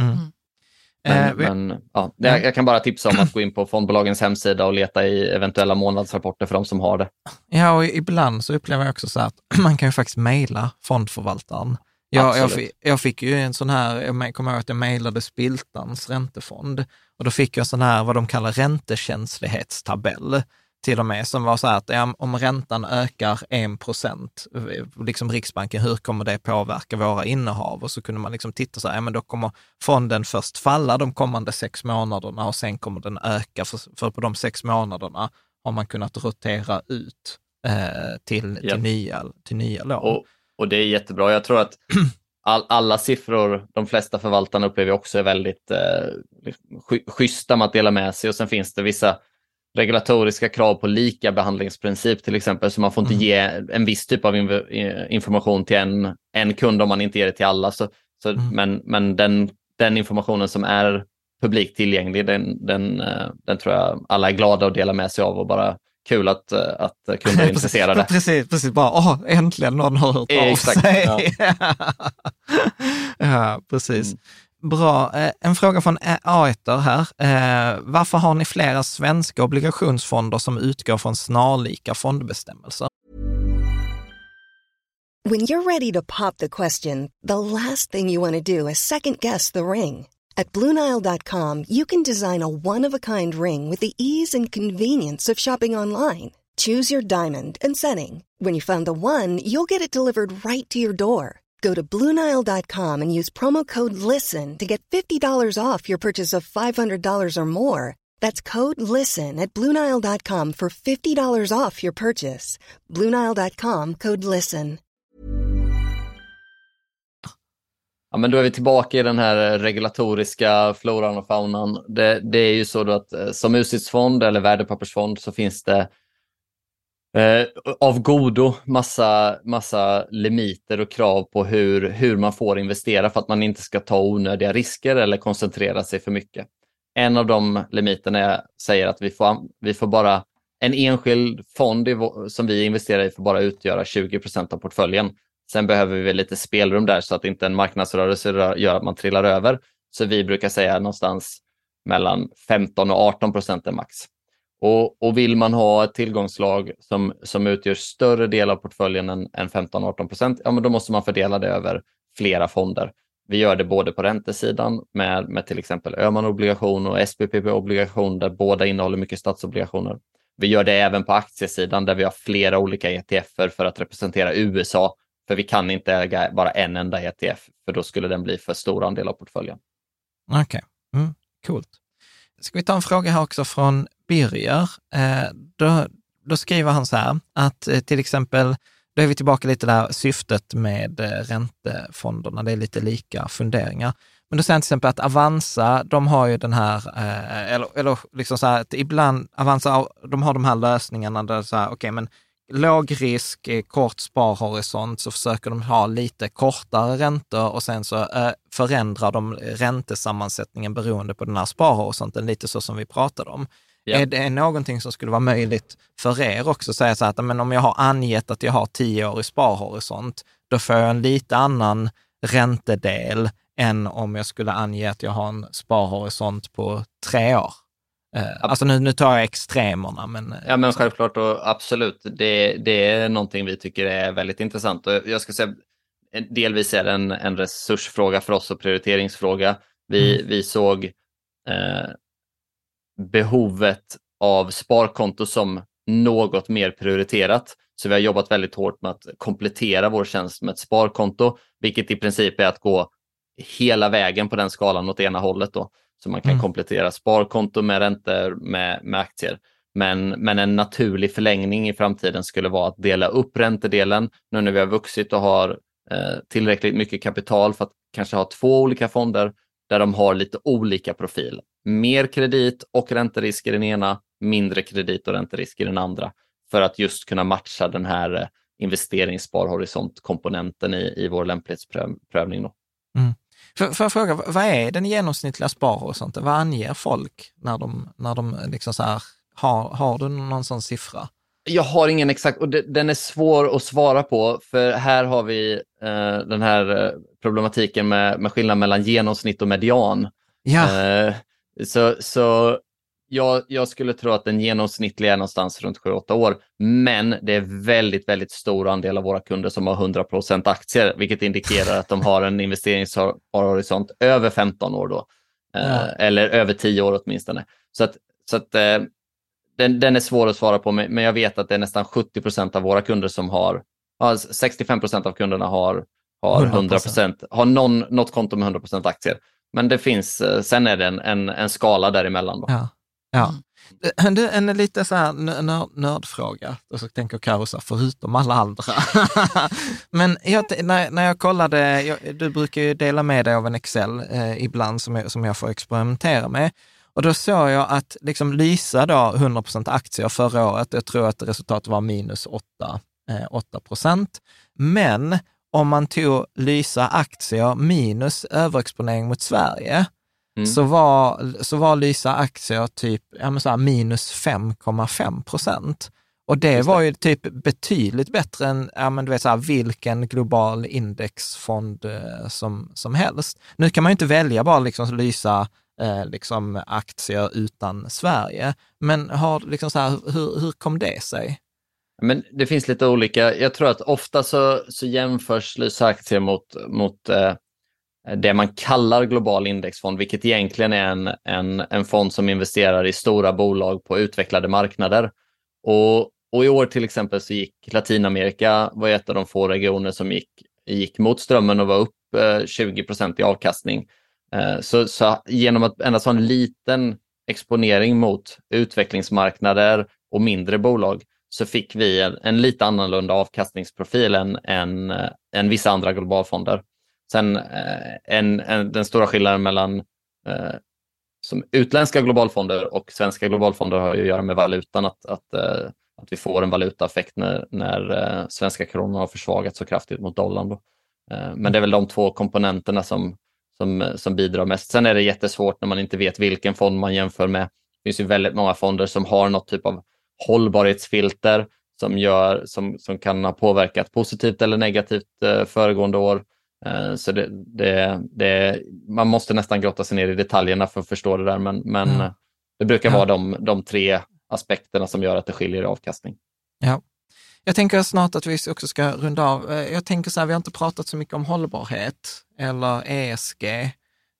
Speaker 3: Mm. mm. Men, eh, men ja, det, jag kan bara tipsa om att gå in på fondbolagens hemsida och leta i eventuella månadsrapporter för de som har det.
Speaker 1: Ja, och ibland så upplever jag också så att *clears throat* man kan ju faktiskt mejla fondförvaltaren. Jag, jag, fick, jag fick ju en sån här, jag kommer ihåg att jag mejlade Spiltans räntefond och då fick jag en sån här, vad de kallar räntekänslighetstabell till och med, som var så här att ja, om räntan ökar 1 procent, liksom Riksbanken, hur kommer det påverka våra innehav? Och så kunde man liksom titta så här, ja men då kommer fonden först falla de kommande sex månaderna och sen kommer den öka, för, för på de sex månaderna har man kunnat rotera ut eh, till, till, nya, till nya lån.
Speaker 3: Och, och det är jättebra. Jag tror att *clears throat* all, alla siffror, de flesta förvaltarna upplever också är väldigt eh, schyssta med att dela med sig och sen finns det vissa regulatoriska krav på lika behandlingsprincip till exempel, så man får inte mm. ge en viss typ av information till en, en kund om man inte ger det till alla. Så, så, mm. Men, men den, den informationen som är publikt tillgänglig, den, den, eh, den tror jag alla är glada att dela med sig av och bara kul att, eh, att kunder är *laughs* intresserade.
Speaker 1: precis, precis, bara åh, äntligen någon har hört av sig.
Speaker 3: ja. *laughs*
Speaker 1: ja, precis.
Speaker 3: Mm.
Speaker 1: Bra. Eh, en fråga från eh, A1 här. Eh, varför har ni flera svenska obligationsfonder som utgår från snarlika fondbestämmelser?
Speaker 4: When you're ready to pop the question, the last thing you want to do is second guess the ring. At Bluenile.com, you can design a one of a kind ring with the ease and convenience of shopping online. Choose your diamond and setting. When you find the one, you'll get it delivered right to your door. Go to Bluenile.com and use promo code LISTEN to get $50 off your purchase of $500 or more. That's code LISTEN at Bluenile.com for $50 off your purchase. Bluenile.com code LISTEN.
Speaker 3: Ja, men då är vi tillbaka i den här eh, regulatoriska floran och faunan. Det, det är ju så då att eh, som utsiktsfond eller värdepappersfond så finns det eh, av godo massa, massa limiter och krav på hur, hur man får investera för att man inte ska ta onödiga risker eller koncentrera sig för mycket. En av de limiterna är, säger att vi får, vi får bara en enskild fond i, som vi investerar i får bara utgöra 20 procent av portföljen. Sen behöver vi lite spelrum där så att inte en marknadsrörelse gör att man trillar över. Så vi brukar säga någonstans mellan 15 och 18 procent är max. Och, och vill man ha ett tillgångslag som, som utgör större del av portföljen än, än 15-18 procent, ja men då måste man fördela det över flera fonder. Vi gör det både på räntesidan med, med till exempel Öhman-obligation och SPP-obligation där båda innehåller mycket statsobligationer. Vi gör det även på aktiesidan där vi har flera olika ETFer för att representera USA. För vi kan inte äga bara en enda ETF, för då skulle den bli för stor andel av portföljen.
Speaker 1: Okej, mm, coolt. Ska vi ta en fråga här också från Birger? Eh, då, då skriver han så här, att eh, till exempel, då är vi tillbaka lite där, syftet med eh, räntefonderna, det är lite lika funderingar. Men då säger han till exempel att Avanza, de har ju den här, eh, eller, eller liksom så här, att ibland, Avanza, de har de här lösningarna där så här, okej, men låg risk, kort sparhorisont, så försöker de ha lite kortare räntor och sen så eh, förändrar de räntesammansättningen beroende på den här sparhorisonten, lite så som vi pratade om.
Speaker 3: Ja.
Speaker 1: Är det någonting som skulle vara möjligt för er också säga så att men om jag har angett att jag har tio år i sparhorisont, då får jag en lite annan räntedel än om jag skulle ange att jag har en sparhorisont på tre år. Eh, alltså nu, nu tar jag extremerna, men... eh,
Speaker 3: Ja, men självklart och absolut. Det, det är någonting vi tycker är väldigt intressant. Och jag ska säga, delvis är det en, en resursfråga för oss och prioriteringsfråga. Vi, vi såg eh, behovet av sparkonto som något mer prioriterat. Så vi har jobbat väldigt hårt med att komplettera vår tjänst med ett sparkonto, vilket i princip är att gå hela vägen på den skalan åt ena hållet. Då. Så man kan
Speaker 1: Mm.
Speaker 3: komplettera sparkonto med räntor med, med aktier. Men, men en naturlig förlängning i framtiden skulle vara att dela upp räntedelen nu när vi har vuxit och har eh, tillräckligt mycket kapital för att kanske ha två olika fonder där de har lite olika profil. Mer kredit och ränterisk i den ena, mindre kredit och ränterisk i den andra för att just kunna matcha den här eh, investeringssparhorisontkomponenten i, i vår lämplighetsprövning. Då.
Speaker 1: Mm. Får, får jag fråga, vad är den genomsnittliga sparhorisonten? Vad anger folk när de, när de liksom så här, har, har du någon sån siffra?
Speaker 3: Jag har ingen exakt, och den är svår att svara på, för här har vi eh, den här eh, problematiken med, med skillnad mellan genomsnitt och median.
Speaker 1: Ja,
Speaker 3: Eh, så så jag, jag skulle tro att den genomsnittliga är någonstans runt 7-8 år, men det är väldigt, väldigt stor andel av våra kunder som har 100% aktier, vilket indikerar att de har en investeringshorisont över 15 år då, eh,
Speaker 1: Ja.
Speaker 3: eller över 10 år åtminstone. Så att, så att eh, den, den är svår att svara på, men jag vet att det är nästan 70% av våra kunder som har, ja, 65% av kunderna har, har 100
Speaker 1: 100%.
Speaker 3: har någon, något konto med 100% aktier. Men det finns, eh, sen är det en, en, en skala däremellan. Då.
Speaker 1: ja, ja. En, du, en lite så här nö- nörd, nördfråga, och så tänker Karo så här, förutom alla andra. *laughs* Men jag, när, när jag kollade, jag, du brukar ju dela med dig av en Excel eh, ibland som jag, som jag får experimentera med. Och då såg jag att liksom Lysa då 100% aktier förra året, jag tror att resultatet var minus 8, eh, 8 procent. Men om man tog Lysa aktier minus överexponering mot Sverige,
Speaker 3: Mm.
Speaker 1: så, var, så var Lysa aktier typ ja, så här, minus 5,5 procent. Och det var ju typ betydligt bättre än, ja men du vet så här, vilken global indexfond eh, som, som helst. Nu kan man ju inte välja bara liksom lysa eh, liksom aktier utan Sverige, men har, liksom så här, hur, hur kom det sig?
Speaker 3: Men det finns lite olika. Jag tror att ofta så, så jämförs lysa aktier mot, mot eh, det man kallar global indexfond, vilket egentligen är en, en, en fond som investerar i stora bolag på utvecklade marknader. Och, och i år till exempel så gick Latinamerika, var ett av de få regioner som gick, gick mot strömmen och var upp eh, 20 procent i avkastning. Eh, så, så genom att endast ha en liten exponering mot utvecklingsmarknader och mindre bolag så fick vi en, en lite annorlunda avkastningsprofil än, än, eh, än vissa andra globalfonder. Sen eh, en, en, den stora skillnaden mellan eh, som utländska globalfonder och svenska globalfonder har ju att göra med valutan, att, att, att vi får en valutaeffekt när, när svenska kronan har försvagats så kraftigt mot dollarn. Då. Men det är väl de två komponenterna som, som, som bidrar mest. Sen är det jättesvårt när man inte vet vilken fond man jämför med. Det finns ju väldigt många fonder som har något typ av hållbarhetsfilter som, gör, som, som kan ha påverkat positivt eller negativt eh, föregående år. Eh, så det, det, det, man måste nästan grotta sig ner i detaljerna för att förstå det där, men, men mm. det brukar vara de, de tre aspekterna som gör att det skiljer i avkastning.
Speaker 1: Ja. Jag tänker snart att vi också ska runda av. Eh, jag tänker så här, vi har inte pratat så mycket om hållbarhet eller ESG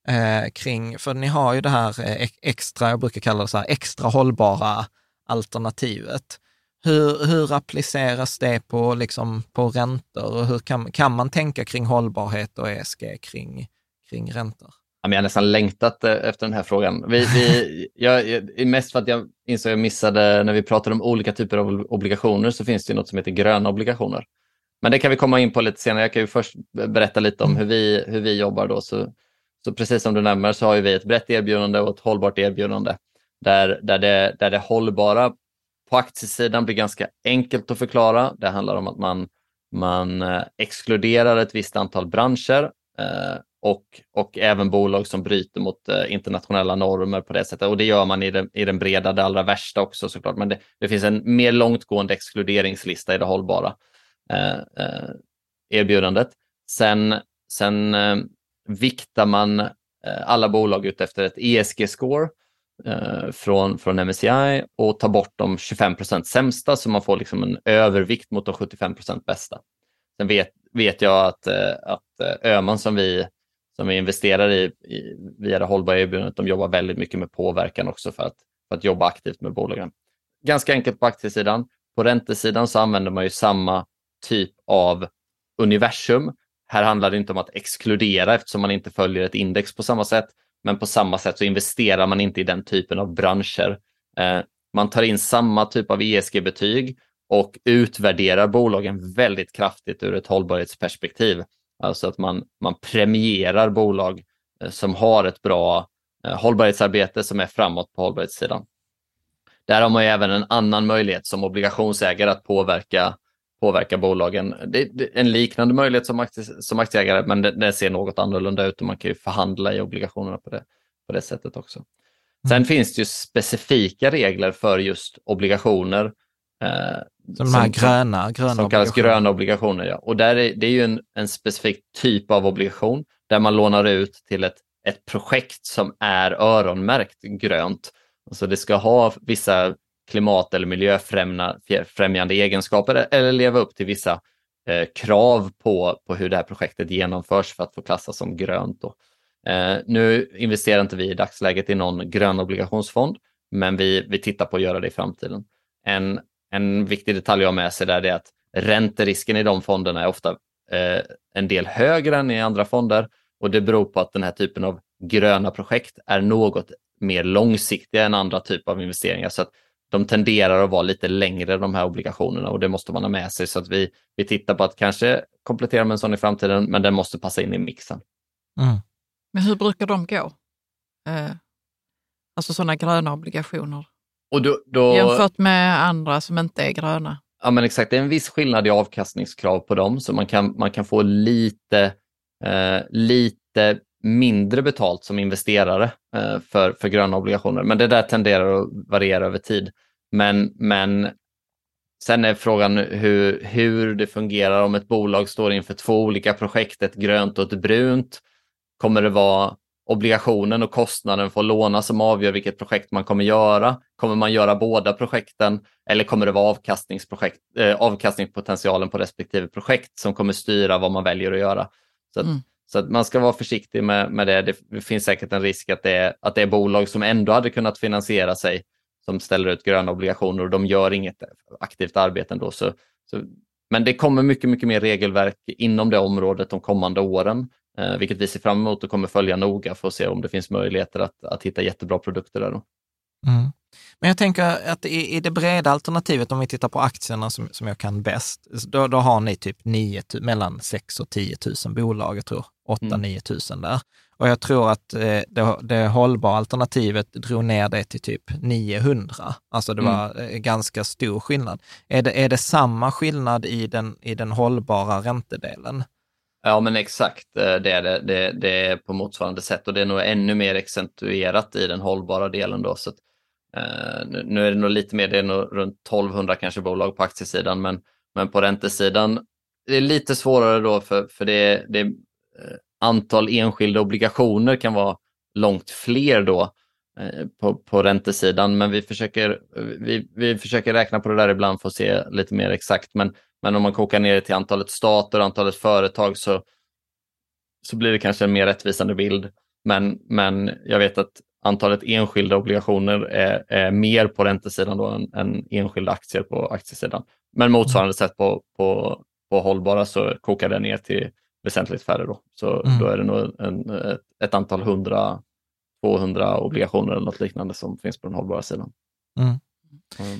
Speaker 1: eh, kring, för ni har ju det här eh, extra, jag brukar kalla det så här, extra hållbara alternativet. Hur, hur appliceras det på, liksom, på räntor och hur kan, kan man tänka kring hållbarhet och ESG kring, kring räntor?
Speaker 3: Jag har nästan längtat eh, efter den här frågan. Vi, vi, *laughs* jag, mest för att jag insåg att jag missade när vi pratade om olika typer av obligationer så finns det något som heter gröna obligationer. Men det kan vi komma in på lite senare. Jag kan ju först berätta lite om hur vi, hur vi jobbar. Då. Så, så precis som du nämner så har vi ett brett erbjudande och ett hållbart erbjudande där, där, det, där det hållbara på aktiesidan blir ganska enkelt att förklara. Det handlar om att man, man eh, exkluderar ett visst antal branscher eh, och, och även bolag som bryter mot eh, internationella normer på det sättet. Och det gör man i den, i den breda, det allra värsta också såklart. Men det, det finns en mer långtgående exkluderingslista i det hållbara eh, eh, erbjudandet. Sen, sen eh, viktar man eh, alla bolag ut efter ett ESG-score eh, från, från MSCI och tar bort de 25% sämsta så man får liksom en övervikt mot de 75% bästa. Sen vet, vet jag att, eh, att eh, Öman som vi, som vi investerar i, i via det hållbara erbjudandet, de jobbar väldigt mycket med påverkan också för att, för att jobba aktivt med bolagen. Ganska enkelt på aktiesidan. På räntesidan så använder man ju samma typ av universum. Här handlar det inte om att exkludera eftersom man inte följer ett index på samma sätt, men på samma sätt så investerar man inte i den typen av branscher. Eh, man tar in samma typ av ESG-betyg och utvärderar bolagen väldigt kraftigt ur ett hållbarhetsperspektiv. Alltså att man, man premierar bolag eh, som har ett bra eh, hållbarhetsarbete som är framåt på hållbarhetssidan. Där har man även en annan möjlighet som obligationsägare att påverka, påverka bolagen. Det är en liknande möjlighet som, aktie, som aktieägare, men det, det, ser något annorlunda ut och man kan ju förhandla i obligationerna på det, på det sättet också. Sen mm. finns det ju specifika regler för just obligationer.
Speaker 1: Eh, som de här gröna, gröna
Speaker 3: Som kallas gröna obligationer, ja. Och där är, det är ju en, en specifik typ av obligation där man lånar ut till ett, ett projekt som är öronmärkt grönt. Alltså det ska ha vissa klimat eller miljöfrämjande egenskaper eller leva upp till vissa eh, krav på, på hur det här projektet genomförs för att få klassas som grönt. Eh, nu investerar inte vi i dagsläget i någon grön obligationsfond, men vi, vi tittar på att göra det i framtiden. En, en viktig detalj att ha med sig där är att ränterisken i de fonderna är ofta eh, en del högre än i andra fonder och det beror på att den här typen av gröna projekt är något mer långsiktiga än andra typer av investeringar. Så att de tenderar att vara lite längre de här obligationerna och det måste man ha med sig så att vi, vi tittar på att kanske komplettera med en sån i framtiden, men den måste passa in i mixen.
Speaker 2: Mm. Men hur brukar de gå? Eh, alltså sådana gröna obligationer?
Speaker 3: Och då, då...
Speaker 2: Jämfört med andra som inte är gröna?
Speaker 3: Ja, men exakt. Det är en viss skillnad i avkastningskrav på dem, så man kan, man kan få lite, eh, lite mindre betalt som investerare eh, för, för gröna obligationer. Men det där tenderar att variera över tid. Men, men sen är frågan hur, hur det fungerar om ett bolag står inför två olika projekt, ett grönt och ett brunt. Kommer det vara obligationen och kostnaden för att låna som avgör vilket projekt man kommer göra? Kommer man göra båda projekten eller kommer det vara avkastningsprojekt, eh, avkastningspotentialen på respektive projekt som kommer styra vad man väljer att göra? Så, att, mm. så att man ska vara försiktig med, med det. Det finns säkert en risk att det, är, att det är bolag som ändå hade kunnat finansiera sig som ställer ut gröna obligationer och de gör inget aktivt arbete ändå. Så, så, men det kommer mycket, mycket mer regelverk inom det området de kommande åren vilket vi ser fram emot och kommer följa noga för att se om det finns möjligheter att, att hitta jättebra produkter där. Då.
Speaker 1: Mm. Men jag tänker att i, i, det breda alternativet, om vi tittar på aktierna som, som jag kan bäst, då, då har ni typ 9, mellan 6 och 10 000 bolag, jag tror 8-9 mm. 000 där. Och jag tror att eh, det, det hållbara alternativet drog ner det till typ 900. Alltså det var mm. ganska stor skillnad. Är det, är det samma skillnad i den, i den hållbara räntedelen?
Speaker 3: Ja, men exakt. Eh, det är det. Det, det, är på motsvarande sätt och det är nog ännu mer accentuerat i den hållbara delen. Då. Så att, eh, nu är det nog lite mer, det är nog runt 1200 kanske bolag på aktiesidan, men, men på räntesidan det är lite svårare då för, för det, det eh, antal enskilda obligationer kan vara långt fler då eh, på, på räntesidan, men vi försöker, vi, vi försöker räkna på det där ibland för att se lite mer exakt. Men men om man kokar ner det till antalet stater och antalet företag så, så blir det kanske en mer rättvisande bild. Men, men jag vet att antalet enskilda obligationer är, är mer på räntesidan då än, än enskilda aktier på aktiesidan. Men motsvarande sätt på, på, på hållbara så kokar det ner till väsentligt färre. Då. Så mm. då är det nog en, ett, ett antal hundra, 200 obligationer eller något liknande som finns på den hållbara sidan. Mm.
Speaker 1: Mm.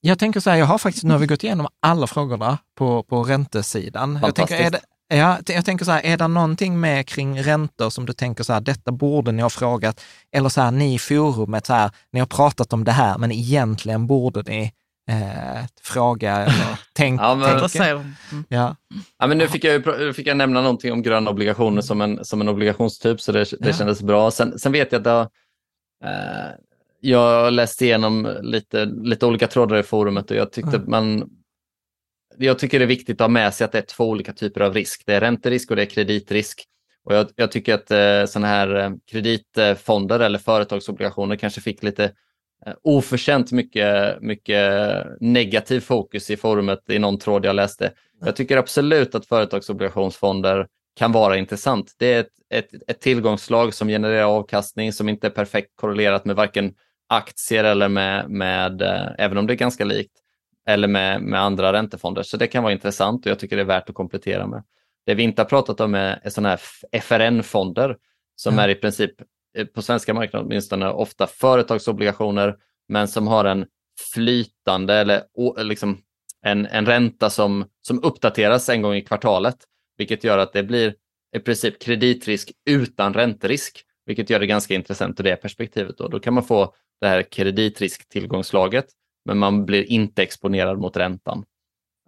Speaker 1: Jag tänker så här, jag har faktiskt, nu har vi gått igenom alla frågorna på, på räntesidan. Jag tänker, är det, ja, jag tänker så här, är det någonting med kring räntor som du tänker så här, detta borde ni ha frågat, eller så här, ni i forumet, så här, ni har pratat om det här, men egentligen borde ni eh, fråga eller *laughs* tänk, ja, men, tänka. Mm.
Speaker 3: Ja. Ja, men nu fick jag, fick jag nämna någonting om gröna obligationer som en, som en obligationstyp, så det, det ja. kändes bra. Sen, sen vet jag att det har, eh, jag läste igenom lite, lite olika trådar i forumet och jag tyckte mm. man jag tycker det är viktigt att ha med sig att det är två olika typer av risk. Det är ränterisk och det är kreditrisk. Och jag, jag tycker att eh, sådana här eh, kreditfonder eller företagsobligationer kanske fick lite eh, oförtjänt mycket, mycket negativ fokus i forumet i någon tråd jag läste. Jag tycker absolut att företagsobligationsfonder kan vara intressant. Det är ett, ett, ett tillgångslag som genererar avkastning som inte är perfekt korrelerat med varken aktier eller med, med eh, även om det är ganska likt, eller med, med andra räntefonder. Så det kan vara intressant och jag tycker det är värt att komplettera med. Det vi inte har pratat om är, är sådana här FRN-fonder som mm. är i princip, eh, på svenska marknaden åtminstone, ofta företagsobligationer men som har en flytande eller liksom en, en ränta som, som uppdateras en gång i kvartalet, vilket gör att det blir i princip kreditrisk utan ränterisk, vilket gör det ganska intressant ur det perspektivet. Då, då kan man få det här kreditrisk-tillgångslaget, men man blir inte exponerad mot räntan.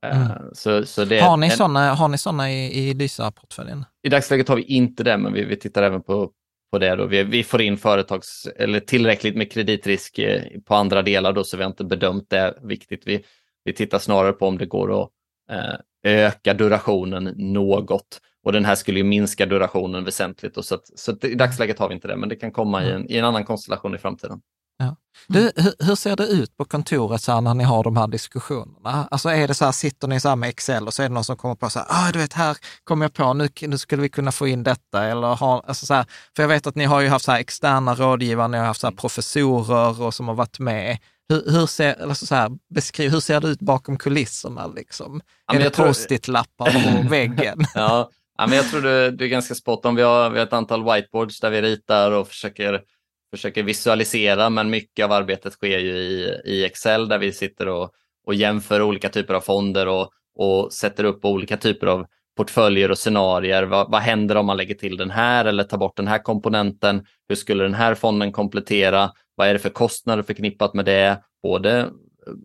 Speaker 1: Eh, mm. Så, så det har, ni en, såna, har ni sådana i, i Lysa-portföljen?
Speaker 3: I dagsläget har vi inte det, men vi, vi tittar även på, på det. Då. Vi, vi får in företags, eller tillräckligt med kreditrisk eh, på andra delar, då, så vi har inte bedömt det viktigt. Vi, vi tittar snarare på om det går att eh, öka durationen något. Och den här skulle ju minska durationen väsentligt. Och så att, så att i dagsläget har vi inte det, men det kan komma i en, i en annan konstellation i framtiden.
Speaker 1: Ja. Du, hur, hur, ser det ut på kontoret så när ni har de här diskussionerna? Alltså är det så här, sitter ni så här med Excel och så är det någon som kommer på så här, ah, du vet, här kommer jag på, nu, nu skulle vi kunna få in detta. Eller ha, alltså så här, för jag vet att ni har ju haft så här externa rådgivare, ni har haft så här professorer och som har varit med. Hur, hur, ser, alltså så här, beskriv, hur ser det ut bakom kulisserna? Liksom? Ja, är det post-it-lappar på väggen? *laughs*
Speaker 3: ja, ja, men jag tror det, du är ganska spot on. Vi har, vi har ett antal whiteboards där vi ritar och försöker försöker visualisera, men mycket av arbetet sker ju i, i Excel där vi sitter och, och jämför olika typer av fonder och, och sätter upp olika typer av portföljer och scenarier. Vad, vad händer om man lägger till den här eller tar bort den här komponenten? Hur skulle den här fonden komplettera? Vad är det för kostnader förknippat med det? Både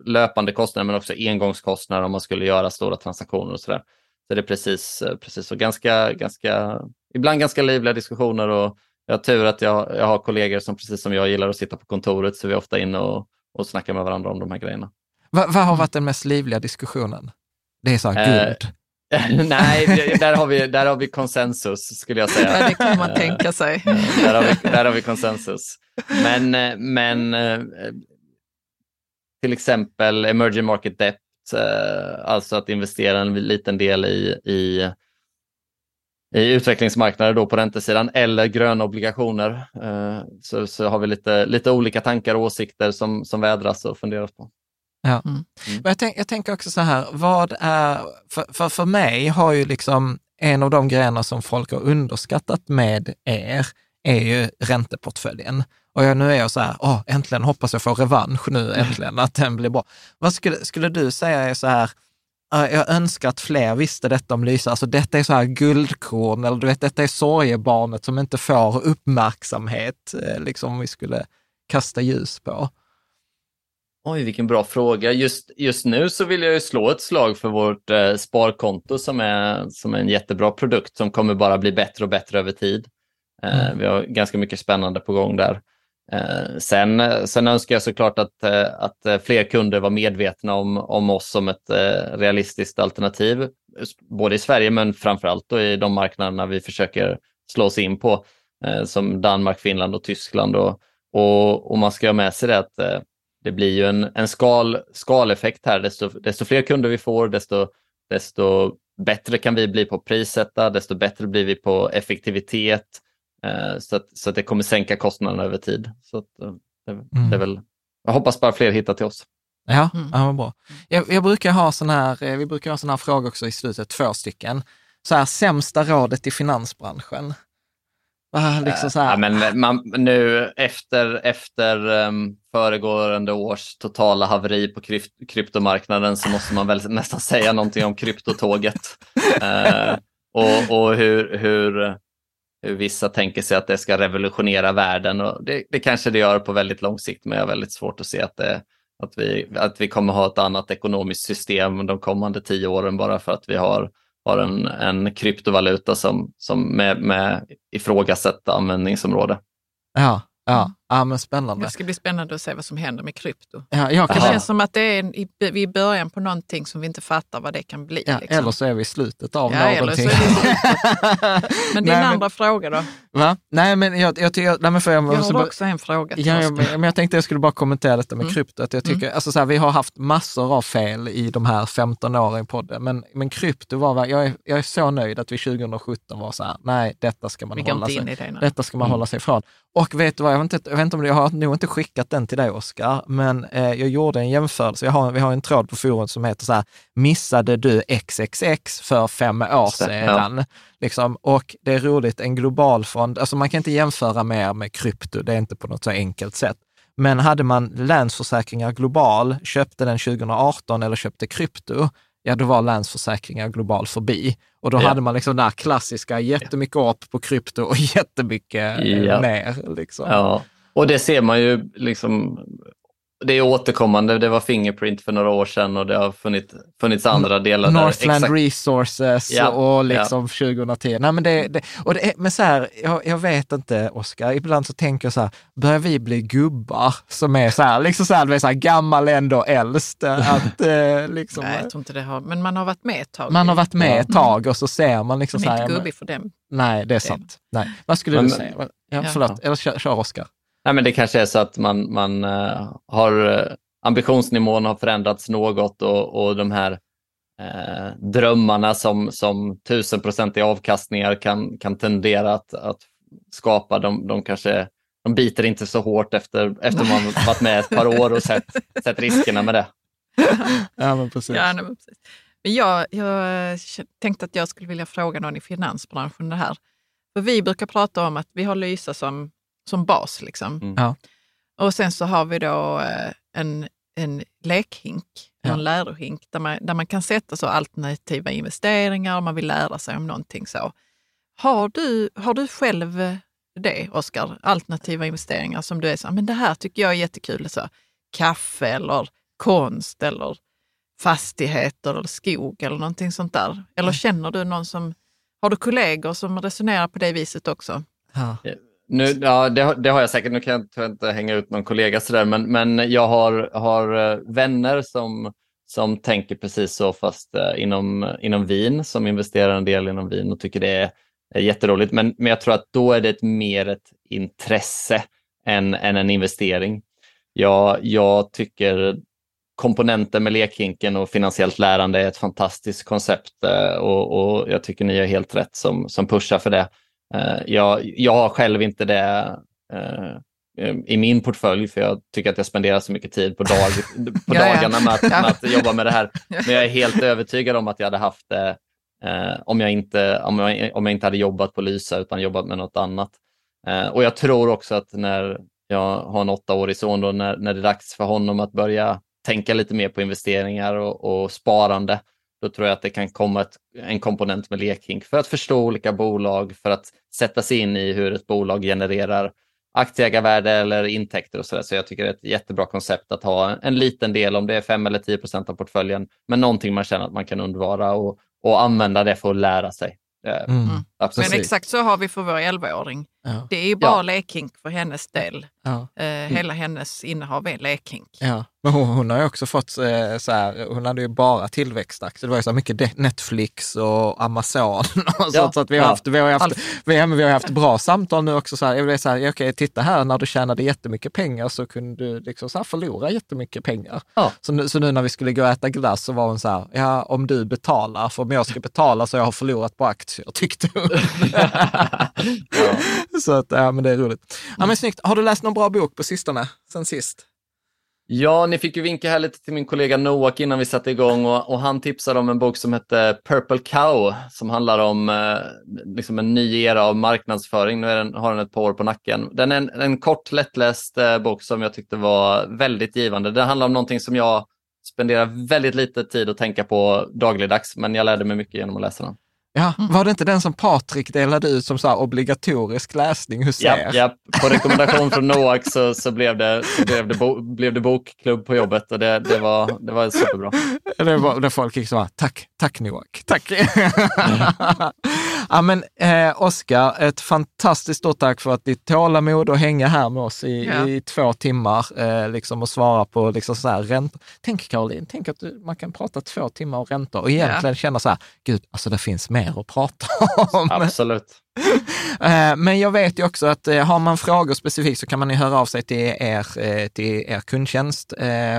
Speaker 3: löpande kostnader men också engångskostnader om man skulle göra stora transaktioner och sådär. Så det är precis, precis så ganska, ganska, ibland ganska livliga diskussioner och jag har tur att jag, jag har kollegor som precis som jag gillar att sitta på kontoret så vi är ofta inne och, och snackar med varandra om de här grejerna.
Speaker 1: Vad, vad har varit den mest livliga diskussionen? Det är så här
Speaker 3: Eh,
Speaker 1: guld. *laughs*
Speaker 3: Nej, där har, vi, där har vi konsensus skulle jag säga.
Speaker 2: Ja, det kan man tänka sig.
Speaker 3: där, har vi, där har vi konsensus. Men, eh, men eh, till exempel emerging market debt, eh, alltså att investera en liten del i, i, i utvecklingsmarknader då på räntesidan eller gröna obligationer. Eh, Så, så har vi lite, lite olika tankar och åsikter som, som vädras och funderas på.
Speaker 1: Ja.
Speaker 2: Mm.
Speaker 1: Men jag, tänk, jag tänker också så här, vad är, för, för, för mig har ju liksom en av de grejerna som folk har underskattat med er är ju ränteportföljen. Och jag, nu är jag så här, åh, äntligen hoppas jag får revansch nu, äntligen, att den blir bra. Vad skulle, skulle du säga är så här, "Ja, jag önskar att fler visste detta om Lysa, alltså detta är så här guldkorn, eller du vet, detta är sorgebarnet som inte får uppmärksamhet, eh, liksom om vi skulle kasta ljus på.
Speaker 3: Oj, vilken bra fråga. Just, just nu så vill jag ju slå ett slag för vårt eh, sparkonto som är, som är en jättebra produkt som kommer bara bli bättre och bättre över tid. Eh,
Speaker 1: Mm.
Speaker 3: Vi har ganska mycket spännande på gång där. Eh, sen, sen önskar jag såklart att, eh, att eh, fler kunder var medvetna om, om oss som ett realistiskt alternativ, både i Sverige men framförallt då i de marknaderna vi försöker slå oss in på, som Danmark, Finland och Tyskland. Och, och, och man ska ha med sig det att det blir ju en, en skal, skaleffekt här. Desto, desto fler kunder vi får, desto, desto bättre kan vi bli på att prissätta, desto bättre blir vi på effektivitet. Eh, så, att, så att det kommer sänka kostnaderna över tid. Så att, eh, det,
Speaker 1: Mm.
Speaker 3: det är väl, jag hoppas bara fler hittar till oss.
Speaker 1: Ja,
Speaker 2: Mm.
Speaker 1: ja vad bra. Jag, jag brukar ha sån här, eh, vi brukar ha såna här frågor också i slutet, två stycken. Så här, sämsta rådet i finansbranschen. Liksom så här,
Speaker 3: Ja, men man, nu efter, efter um, föregående års totala haveri på krypt, kryptomarknaden så måste man väl nästan säga någonting om kryptotåget. *laughs* Eh, och och hur, hur vissa tänker sig att det ska revolutionera världen. Och det, det kanske det gör på väldigt lång sikt, men jag har väldigt svårt att se att, det, att, vi, att vi kommer ha ett annat ekonomiskt system de kommande tio åren bara för att vi har, har en, en kryptovaluta som, som med, med ifrågasatt användningsområde.
Speaker 1: ja, ja, ja, men spännande.
Speaker 2: Det ska bli spännande att se vad som händer med krypto.
Speaker 1: Ja, jag
Speaker 2: Det
Speaker 1: kan,
Speaker 3: Jaha.
Speaker 2: känns som att det är en, i, vi är början på någonting som vi inte fattar vad det kan bli.
Speaker 1: ja,
Speaker 2: liksom.
Speaker 1: Eller så är vi i slutet av
Speaker 2: Ja,
Speaker 1: någonting. *laughs*
Speaker 2: Men din
Speaker 1: Nej, men-
Speaker 2: andra fråga då?
Speaker 1: Va? Nej, men jag, jag tycker, nej, men för jag,
Speaker 2: Jag har
Speaker 1: bara-
Speaker 2: också en fråga till
Speaker 1: Ja, ja,
Speaker 2: Oskar.
Speaker 1: men, men jag tänkte jag skulle bara kommentera detta med
Speaker 2: Mm.
Speaker 1: krypto. Att jag tycker, alltså så här, vi har haft massor av fel i de här 15 åren i podden, men, men krypto var, jag är, jag är så nöjd att vi 2017 var så här, nej, detta ska man
Speaker 2: Vi
Speaker 1: hålla sig
Speaker 2: det.
Speaker 1: Detta ska man
Speaker 3: Mm.
Speaker 1: hålla sig ifrån. Och vet du vad, jag vet inte, jag vet inte om det, jag har nog inte skickat den till dig Oskar, men eh, jag gjorde en jämförelse. Jag har, vi har en tråd på forumet som heter så här, missade du XXX för fem år sedan? Liksom, och det är roligt, en global fond, alltså man kan inte jämföra mer med krypto, det är inte på något så enkelt sätt. Men hade man Länsförsäkringar Global, köpte den 2018 eller köpte krypto, ja då var Länsförsäkringar Global förbi. Och då
Speaker 3: Ja.
Speaker 1: hade man liksom den här klassiska, jättemycket upp på krypto och *laughs* jättemycket eh,
Speaker 3: Ja.
Speaker 1: ner. Liksom.
Speaker 3: Ja, och det ser man ju liksom. Det är återkommande. Det var Fingerprint för några år sedan och det har funnits, funnits andra delar. där
Speaker 1: Northland
Speaker 3: exakt-
Speaker 1: Resources
Speaker 3: Ja,
Speaker 1: och liksom 2010. Nej, men det, det, och det är, men så här, jag, jag vet inte, Oskar, ibland så tänker jag så här, börjar vi bli gubbar som är så här, liksom så här, vet, så här gammal ändå äldst? eh, *laughs* Att, eh, liksom,
Speaker 2: Nej, jag tror inte det har, men man har varit med ett tag.
Speaker 1: man har varit med ett tag och så ser man liksom
Speaker 2: Man
Speaker 1: så
Speaker 2: är
Speaker 1: här,
Speaker 2: inte
Speaker 1: ja, men-
Speaker 2: gubbig för dem.
Speaker 1: nej, det är sant. Nej. Vad skulle
Speaker 3: Men-
Speaker 1: du säga? Ja,
Speaker 2: Ja.
Speaker 1: förlåt, eller kör, kör Oskar.
Speaker 3: Nej, men det kanske är så att man, man eh, har eh, ambitionsnivån har förändrats något och, och de här eh, drömmarna som, som tusenprocentiga avkastningar kan, kan tendera att, att skapa, de, de kanske de biter inte så hårt efter, efter man *laughs* varit med ett par år och sett, sett riskerna med det. *laughs*
Speaker 1: Ja, men precis.
Speaker 2: Ja, nej, men precis. Men jag, jag eh, tänkte att jag skulle vilja fråga någon i finansbranschen det här. För vi brukar prata om att vi har Lysa som, som bas. Liksom.
Speaker 3: Mm.
Speaker 1: Ja.
Speaker 2: Och sen så har vi då eh, en, en lekhink,
Speaker 1: Ja.
Speaker 2: en lärohink, där man, där man kan sätta så alternativa investeringar om man vill lära sig om någonting så. Har du, har du själv eh, det, Oskar? Alternativa investeringar som du är så, men det här tycker jag är jättekul. Så, kaffe eller konst eller fastigheter eller skog eller någonting sånt där. Eller känner du någon som, har du kollegor som resonerar på det viset också?
Speaker 1: Ja.
Speaker 3: Nu, ja, det, det, har jag säkert. Nu kan jag inte hänga ut någon kollega sådär, men, men jag har, har eh, vänner som, som tänker precis så, fast eh, inom, inom vin, som investerar en del inom vin och tycker det är, är jätteroligt. Men, men jag tror att då är det ett, mer ett intresse än, än en investering. Jag, jag tycker komponenter med lekhinken och finansiellt lärande är ett fantastiskt koncept eh, och, och jag tycker ni är helt rätt som, som pushar för det. Eh, jag, jag har själv inte det eh, i min portfölj, för jag tycker att jag spenderar så mycket tid på, dag, *laughs* på dagarna med att, med att, jobba med det här. Men jag är helt *laughs* övertygad om att jag hade haft det eh, om, jag inte, om, jag, om jag inte hade jobbat på Lysa utan jobbat med något annat. Eh, och jag tror också att när jag har en åttaårig son, då, när, när det är dags för honom att börja tänka lite mer på investeringar och, och sparande, då tror jag att det kan komma ett, en komponent med lekhink för att förstå olika bolag, för att sätta sig in i hur ett bolag genererar aktieägarvärde eller intäkter och så där. Så jag tycker det är ett jättebra koncept att ha en liten del, om det är 5 eller 10 procent av portföljen, men någonting man känner att man kan undvara och, och använda det för att lära sig.
Speaker 2: Eh, mm. Men exakt så har vi för vår 11-åring. Ja. Det är bara ja. lekhink för hennes del. Ja. Eh, hela hennes innehav är lekhink.
Speaker 1: Ja. Men hon, hon, har ju också fått eh, så här, hon hade ju bara tillväxtaktier. Det var ju så mycket Netflix och Amazon *laughs* och ja. så, att vi har haft, vi har haft, vi, vi har haft bra samtal nu också. Så här, jag så här, okej, titta här, när du tjänade jättemycket pengar så kunde du liksom så här förlora jättemycket pengar. Ja. Så, nu, så nu när vi skulle gå och äta glass så var hon så här, ja om du betalar, för om jag ska betala så jag har förlorat på aktier, tyckte hon. ja. *laughs* *laughs* Så att, ja men det är roligt. Ja men snyggt. Har du läst någon bra bok på sistone, sen sist?
Speaker 3: Ja, ni fick ju vinka här lite till min kollega Noak innan vi satte igång och, och han tipsade om en bok som hette Purple Cow som handlar om eh, liksom en ny era av marknadsföring. Nu den, har den ett par år på nacken. Den är en, en kort lättläst eh, bok som jag tyckte var väldigt givande. Den handlar om någonting som jag spenderar väldigt lite tid att tänka på dagligdags, men jag lärde mig mycket genom att läsa den.
Speaker 1: Ja, mm. var det inte den som Patrik delade ut som så obligatorisk läsning hos
Speaker 3: ja, er? Ja, på rekommendation från Noak så, så blev, det, blev, det bo, blev det bokklubb på jobbet och det, det, var, det var superbra.
Speaker 1: Det var där folk gick så här, tack, tack Noak, tack. Ja, men eh, Oskar, ett fantastiskt stort tack för att ditt tålamod och hänga här med oss i, ja. i två timmar eh, liksom, och svara på liksom, så här, räntor. Tänk Caroline, tänk att du, man kan prata två timmar om räntor och egentligen ja. känna så här, gud, alltså det finns mer att prata om.
Speaker 3: Absolut. *laughs*
Speaker 1: Eh, men jag vet ju också att eh, har man frågor specifikt så kan man ju höra av sig till er, eh, till er kundtjänst.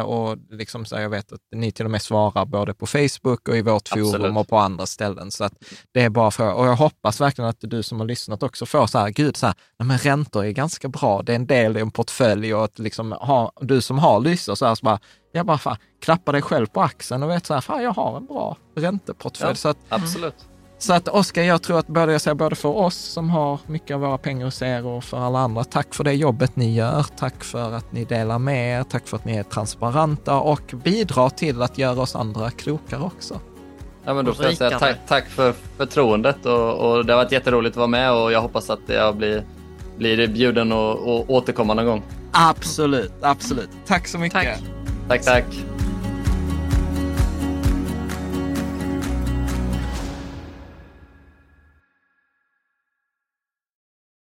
Speaker 1: Och liksom så jag vet att ni till och med svarar både på Facebook och i vårt Absolut. forum och på andra ställen. Så att det är bara frågor. Och jag hoppas verkligen att du som har lyssnat också får så här, gud, så här, men räntor är ganska bra. Det är en del i en portfölj och att liksom ha, du som har lyssnat så här, så bara, jag bara fan, klappa dig själv på axeln och vet så här, fan jag har en bra ränteportfölj. Ja, så att,
Speaker 3: absolut.
Speaker 1: Så att Oskar, jag tror att både, jag säger både för oss som har mycket av våra pengar hos er och för alla andra, tack för det jobbet ni gör. Tack för att ni delar med er. Tack för att ni är transparenta och bidrar till att göra oss andra klokare också.
Speaker 3: Ja, men då får jag säga tack, tack för förtroendet och, och, det har varit jätteroligt att vara med och jag hoppas att jag blir, blir bjuden och, och återkomma någon gång.
Speaker 1: Absolut, absolut. Tack så mycket.
Speaker 3: Tack, tack. tack.